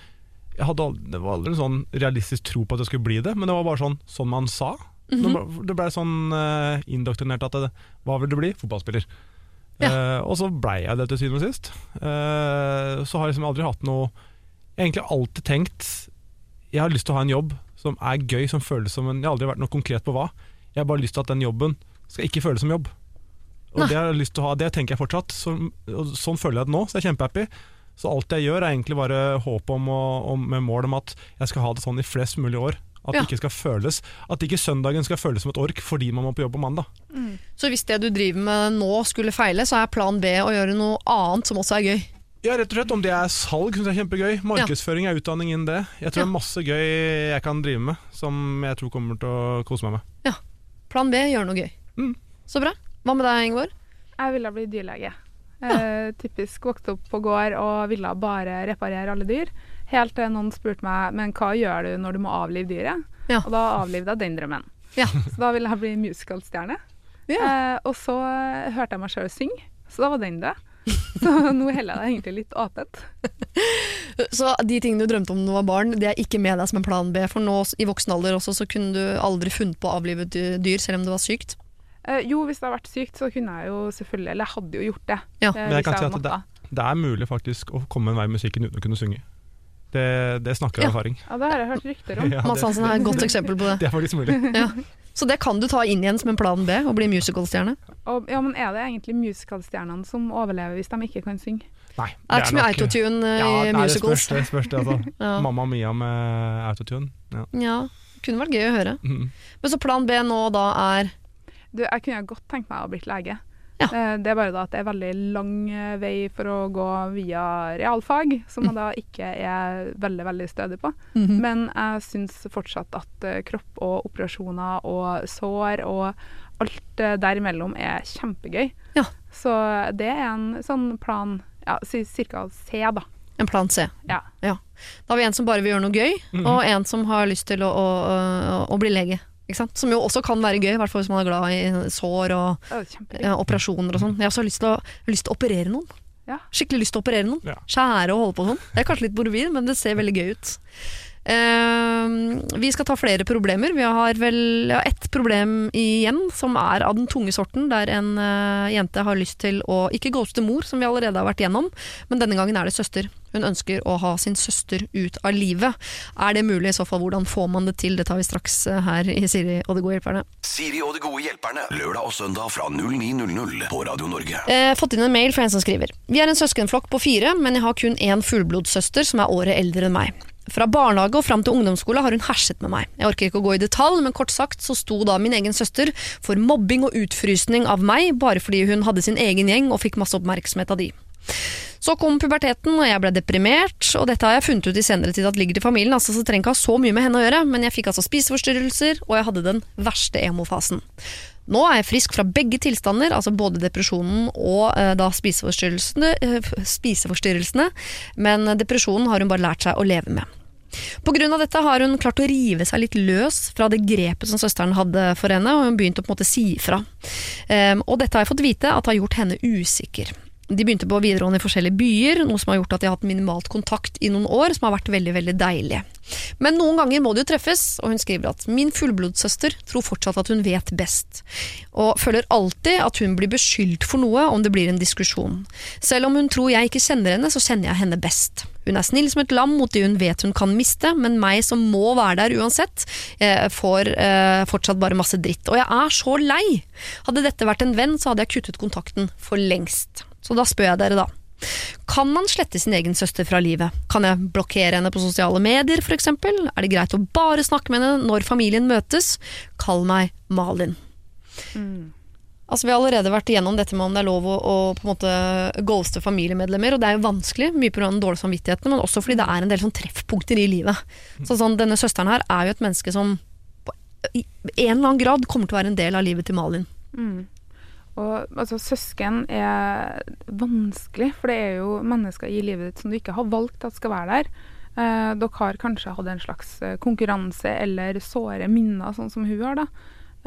jeg hadde aldri, Det var aldri sånn realistisk tro på at det skulle bli det, men det var bare sånn sånn man sa. Mm Det ble- Det blei sånn eh, indoktrinert at det, hva vil du bli? Fotballspiller. Eh, og så blei jeg det til syvende og sist. Eh, så har jeg liksom aldri hatt noe Jeg har egentlig alltid tenkt Jeg har lyst til å ha en jobb som er gøy, som føles som en Jeg har aldri vært noe konkret på hva. Jeg har bare lyst til at den jobben skal ikke føles som jobb. Og det har jeg lyst til å ha, det tenker jeg fortsatt. Så, og sånn føler jeg det nå, så jeg er kjempehappy. Så alt jeg gjør er egentlig bare håp om, å- om med mål om at jeg skal ha det sånn i flest mulig år. At Ja. det ikke skal føles At ikke søndagen skal føles som et ork fordi man må på jobb på mandag. Så hvis det du driver med nå skulle feile, så er plan B å gjøre noe annet som også er gøy. Ja, rett og slett. Om det er salg, syns jeg er kjempegøy. Markedsføring er utdanning innen det. Jeg tror Ja. det er masse gøy jeg kan drive med, som jeg tror kommer til å kose meg med. Ja. Plan B, gjør noe gøy. Mm. Så bra. Hva med deg, Ingeborg? Jeg ville bli dyrlege. Eh, typisk vokste opp på gård og ville bare reparere alle dyr. Helt til noen spurte meg men hva gjør du når du må avlive dyret. Ja. Og da avlivde jeg den drømmen. Ja. Så da ville jeg bli musicalstjerne. Eh, og så hørte jeg meg sjøl synge, så da var den død. <laughs> Så nå heller jeg egentlig litt åpent. Så de tingene du drømte om da du var barn, det er ikke med deg som en plan B. For nå i voksen alder også, så kunne du aldri funnet på å avlive dyr, selv om det var sykt. Eh, jo, hvis det hadde vært sykt, så kunne jeg jo selvfølgelig Eller jeg hadde jo gjort det. Ja. eh, Men jeg kan kan si at det, det er mulig faktisk å komme en vei i musikken uten å kunne synge. Det, det snakker Ja. erfaring. Ja, det har jeg hørt rykter om. <laughs> Ja, Mads Hansen er et godt eksempel på det. <laughs> det er faktisk mulig. <laughs> Ja. Så det kan du ta inn igjen som en plan B, å bli musicalstjerne. Ja, men er det egentlig musicalstjernene som overlever hvis de ikke kan synge? Nei, Det er ikke så mye autotune eh, ja, i nei, musicals. Det spørs, det spørste, det, altså. Ja. Mamma Mia med autotune. Ja. Ja, kunne vært gøy å høre. Mm. Men så plan B nå da er Du, jeg kunne godt tenkt meg å blitt lege. Ja. Eh, Det er bare da at det er veldig lang eh, vei for å gå via realfag, som Mm. jeg da ikke er veldig veldig stødig på. Mhm. Men jeg syns fortsatt at eh, kropp og operasjoner og sår og alt derimellom er kjempegøy. Ja. Så det er en sånn plan ja, ca. C, da. en plan C. Ja. Da har vi en som bare vil gjøre noe gøy, Mhm. og en som har lyst til å, å, å, å bli lege. Ikke sant? Som jo også kan være gøy, i hvert fall hvis man er glad i sår og ja, operasjoner og sånn. Jeg har også lyst til, å, lyst til å operere noen. Ja. Skikkelig lyst til å operere noen. Ja. Skjære og holde på sånn. Det er kanskje litt morbid, men det ser veldig gøy ut. Eh, vi skal ta flere problemer. Vi har vel ja, ett problem igjen, som er av den tunge sorten, der en eh, jente har lyst til å ikke ghoste mor, som vi allerede har vært gjennom, men denne gangen er det søster. Hun ønsker å ha sin søster ut av livet. Er det mulig? I så fall, hvordan får man det til? Det tar vi straks eh, her i Siri og de gode hjelperne. Siri og de gode hjelperne. Lørdag og søndag fra 09.00 på Radio Norge. Eh, fått inn en mail fra en som skriver Vi er en søskenflokk på fire, men jeg har kun én fullblodssøster som er året eldre enn meg. Fra barnehage og fram til ungdomsskole har hun herset med meg. Jeg orker ikke å gå i detalj, men kort sagt så sto da min egen søster for mobbing og utfrysning av meg, bare fordi hun hadde sin egen gjeng og fikk masse oppmerksomhet av de. Så kom puberteten, og jeg ble deprimert, og dette har jeg funnet ut i senere tid at ligger til familien, altså, så trenger ikke ha så mye med henne å gjøre, men jeg fikk altså spiseforstyrrelser, og jeg hadde den verste emofasen. Nå er jeg frisk fra begge tilstander, altså både depresjonen og eh, da spiseforstyrrelsene, eh, spiseforstyrrelsene, men depresjonen har hun bare lært seg å leve med. På grunn av dette har hun klart å rive seg litt løs fra det grepet som søsteren hadde for henne, og hun begynte å på en måte si ifra. Um, og dette har jeg fått vite at har gjort henne usikker. De begynte på videregående i forskjellige byer, noe som har gjort at de har hatt minimalt kontakt i noen år, som har vært veldig veldig deilig. Men noen ganger må det jo treffes, og hun skriver at min fullblodssøster tror fortsatt at hun vet best, og føler alltid at hun blir beskyldt for noe om det blir en diskusjon. Selv om hun tror jeg ikke kjenner henne, så kjenner jeg henne best. Hun er snill som et lam mot de hun vet hun kan miste, men meg som må være der uansett, eh, får eh, fortsatt bare masse dritt. Og jeg er så lei! Hadde dette vært en venn, så hadde jeg kuttet kontakten for lengst. Så da spør jeg dere, da. Kan man slette sin egen søster fra livet? Kan jeg blokkere henne på sosiale medier, f.eks.? Er det greit å bare snakke med henne når familien møtes? Kall meg Malin. Altså Vi har allerede vært igjennom dette med om det er lov å, å på en måte ghoste familiemedlemmer. Og det er jo vanskelig, mye pga. den dårlige samvittigheten, men også fordi det er en del sånn treffpunkter i livet. Så sånn, Denne søsteren her er jo et menneske som på, i en eller annen grad kommer til å være en del av livet til Malin. Mm. Og altså, søsken er vanskelig, for det er jo mennesker i livet ditt som du ikke har valgt at skal være der. Eh, dere har kanskje hatt en slags eh, konkurranse eller såre minner, sånn som hun har. da.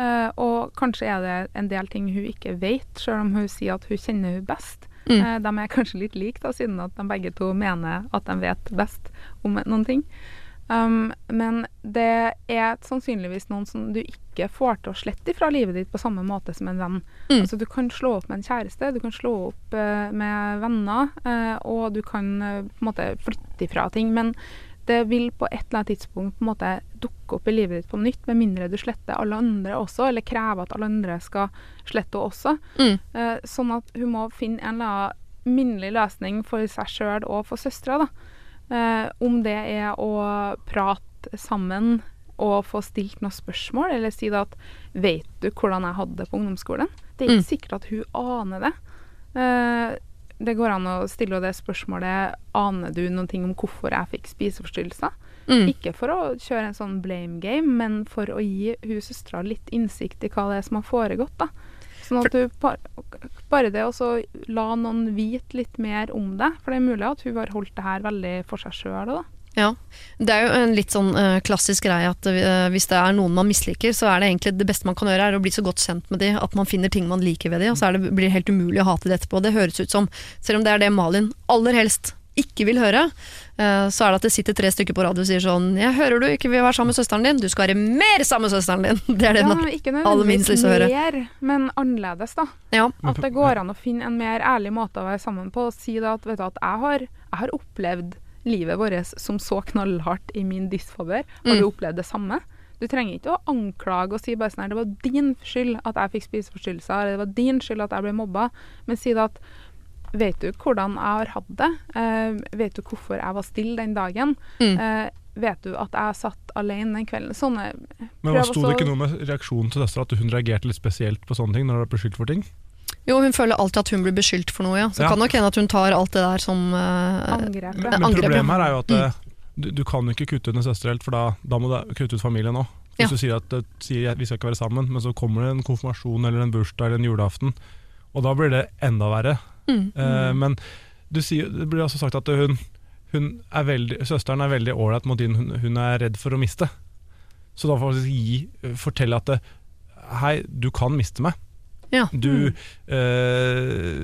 Eh, og kanskje er det en del ting hun ikke vet, selv om hun sier at hun kjenner hun best. Mm. Eh, de er kanskje litt like, da, siden at de begge to mener at de vet best om noen ting. Um, men det er sannsynligvis noen som du ikke får til å slette fra livet ditt på samme måte som en venn. Mm. Altså Du kan slå opp med en kjæreste, du kan slå opp uh, med venner, uh, og du kan uh, på en måte flytte ifra ting. Men det vil på et eller annet tidspunkt på en måte dukke opp i livet ditt på nytt, med mindre du sletter alle andre også, eller krever at alle andre skal slette henne også. Mm. Sånn at hun må finne en eller annen minnelig løsning for seg sjøl og for søstera. Eh, om det er å prate sammen og få stilt noen spørsmål, eller si da at 'Vet du hvordan jeg hadde det på ungdomsskolen?' Det er ikke Mm. sikkert at hun aner det. Eh, det går an å stille det spørsmålet 'Aner du noen ting om hvorfor jeg fikk spiseforstyrrelser?' Mm. Ikke for å kjøre en sånn blame game, men for å gi hun søstera litt innsikt i hva det er som har foregått. da. Sånn at du par, Bare det å la noen vite litt mer om det. For det er mulig at hun har holdt det her veldig for seg sjøl. Da. Ja. Det er jo en litt sånn uh, klassisk greie at uh, hvis det er noen man misliker, så er det egentlig det beste man kan gjøre, er å bli så godt kjent med de at man finner ting man liker ved de, og så det, blir det helt umulig å hate det etterpå. Det høres ut som, selv om det er det Malin aller helst ikke vil høre, eh, så er det at det sitter tre stykker på radio og sier sånn 'Jeg hører du ikke vil være sammen med søsteren din, du skal være mer sammen med søsteren din'. <laughs> Det er det Ja, man ikke aller minst lyst til å høre. mer, men annerledes, da. Ja. At det går an å finne en mer ærlig måte å være sammen på. Og si da at, vet du, at jeg, har, jeg har opplevd livet vårt som så knallhardt i min disfavør. Har Mm. du opplevd det samme? Du trenger ikke å anklage og si bare sånn her, det var din skyld at jeg fikk spiseforstyrrelser, eller det var din skyld at jeg ble mobba. Men si da at vet du hvordan jeg har hatt det? Uh, vet du hvorfor jeg var stille den dagen? Mm. Uh, vet du at jeg satt alene den kvelden? Sånne Men Prøv Sto det ikke noe med reaksjonen til søstera, at hun reagerte litt spesielt på sånne ting? når hun ble beskyldt for ting? Jo, hun føler alltid at hun blir beskyldt for noe, ja. Så Ja. kan nok hende at hun tar alt det der som uh, angrep. Men, men problemet her er jo at Mm. du, du kan jo ikke kutte ut en søster helt, for da, da må du kutte ut familien òg. Ja. Hvis du sier at sier, vi skal ikke være sammen, men så kommer det en konfirmasjon eller en bursdag eller en julaften, og da blir det enda verre. Mm. Eh, men du sier, det blir altså sagt at hun, hun er veldig, søsteren er veldig ålreit mot din, hun, hun er redd for å miste. Så da får vi gi, fortelle at det, hei, du kan miste meg. Ja. Du, eh,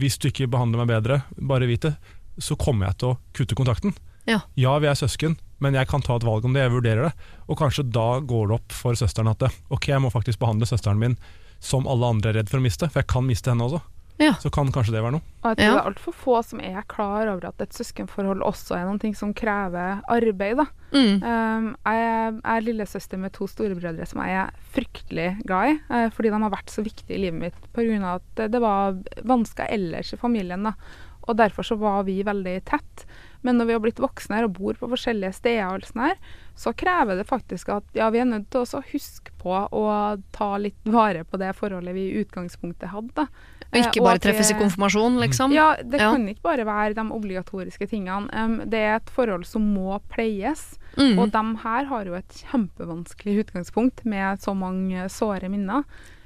hvis du ikke behandler meg bedre, bare vit det, så kommer jeg til å kutte kontakten. Ja. vi er søsken, men jeg kan ta et valg om det, jeg vurderer det. Og kanskje da går det opp for søsteren at det, ok, jeg må faktisk behandle søsteren min som alle andre er redd for å miste, for jeg kan miste henne også. Ja. Så kan kanskje det være noe. Og jeg tror Ja. det er altfor få som er klar over at et søskenforhold også er noe som krever arbeid. Da. Mm. Um, jeg, er, er lillesøster med to storebrødre som jeg er fryktelig glad i, uh, fordi de har vært så viktige i livet mitt pga. at det, var vansker ellers i familien. Da. Og derfor så var vi veldig tett. Men når vi har blitt voksne her og bor på forskjellige steder, her, så krever det faktisk at ja, vi er nødt til å huske på å ta litt vare på det forholdet vi i utgangspunktet hadde. Da. Og ikke Eh, bare at treffes i konfirmasjon, liksom. ja, det Ja. kan ikke bare være de obligatoriske tingene. Um, det er et forhold som må pleies. Mm. Og de her har jo et kjempevanskelig utgangspunkt med så mange såre minner.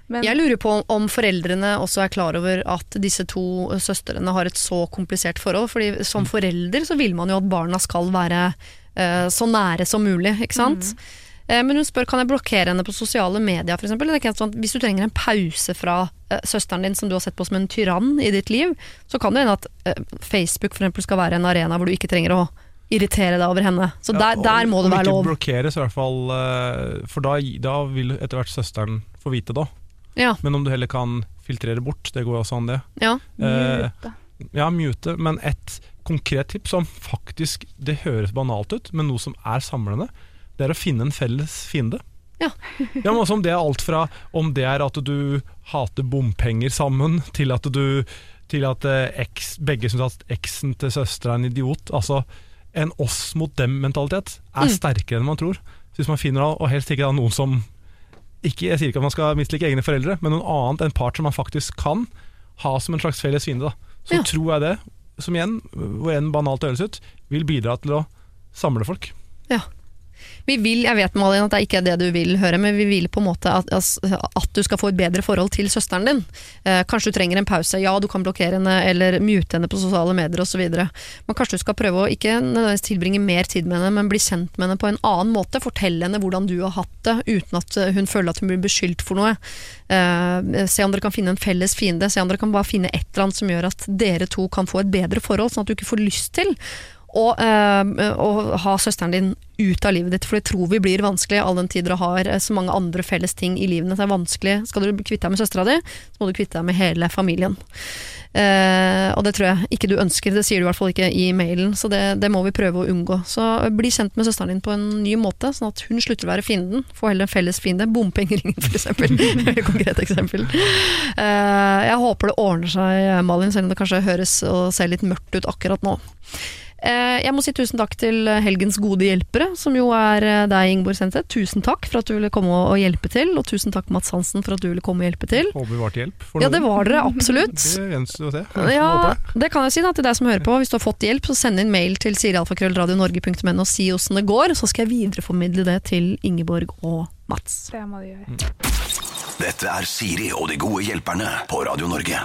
Men Jeg lurer på om foreldrene også er klar over at disse to søstrene har et så komplisert forhold. fordi som forelder så vil man jo at barna skal være uh, så nære som mulig, ikke sant. Eh, men hun spør kan jeg blokkere henne på sosiale medier f.eks. Sånn, hvis du trenger en pause fra eh, søsteren din som du har sett på som en tyrann i ditt liv, så kan det hende at eh, Facebook for eksempel, skal være en arena hvor du ikke trenger å irritere deg over henne. Så der, Ja, der må det være Om lov. ikke blokkeres, i hvert fall. eh, For da, da vil etter hvert søsteren få vite det òg. Ja, Men om du heller kan filtrere bort, det går jo også an, det. ja. Eh, mute. Ja, mute, men et konkret tips som faktisk Det høres banalt ut, men noe som er samlende, det er å finne en felles fiende. Ja. <laughs> ja, men også om det er alt fra Om det er at du hater bompenger sammen, til at du Til at ex, begge syns at eksen til søstera er en idiot. Altså, en oss mot dem-mentalitet er Mm. sterkere enn man tror. Så hvis man finner av og helst ikke da noen som ikke, Jeg sier ikke at man skal mislike egne foreldre, men noen annet enn part som man faktisk kan ha som en slags felles fiende. da. Så Ja. tror jeg det, som igjen, hvor enn banalt det høres ut, vil bidra til å samle folk. Vi vil, jeg vet Malin at det ikke er det du vil høre, men vi vil på en måte at, at du skal få et bedre forhold til søsteren din. Eh, kanskje du trenger en pause, ja du kan blokkere henne eller mute henne på sosiale medier osv. Men kanskje du skal prøve å ikke tilbringe mer tid med henne, men bli kjent med henne på en annen måte. Fortelle henne hvordan du har hatt det, uten at eh, hun føler at hun blir beskyldt for noe. Eh, se om dere kan finne en felles fiende, se om dere kan bare finne et eller annet som gjør at dere to kan få et bedre forhold, sånn at du ikke får lyst til å, eh, og ha søsteren din ut av livet ditt, for det tror vi blir vanskelig all den tid dere har eh, så mange andre felles ting i livet. Det er vanskelig. Skal du kvitte deg med søstera di, så må du kvitte deg med hele familien. Eh, og det tror jeg ikke du ønsker, det sier du i hvert fall ikke i mailen, så det, det må vi prøve å unngå. Så eh, bli kjent med søsteren din på en ny måte, sånn at hun slutter å være fienden. Få heller en felles fiende. Bompengeringen, for eksempel. <laughs> Konkret eksempel. Eh, jeg håper det ordner seg, Malin, selv om det kanskje høres og ser litt mørkt ut akkurat nå. Eh, Jeg må si tusen takk til helgens gode hjelpere, som jo er eh, deg, Ingeborg Senseth. Tusen takk for at du ville komme og hjelpe til, og tusen takk Mats Hansen for at du ville komme og hjelpe til. Håper vi var til hjelp. for Ja, det var dere absolutt. <laughs> Det gjenstår å se. <laughs> Ja, det. kan jeg si da til deg som hører på. Hvis du har fått hjelp, så send inn mail til sirialfakrøllradionorge.no og si åssen det går, så skal jeg videreformidle det til Ingeborg og Mats. Det må de gjøre. Dette er Siri og de gode hjelperne på Radio Norge.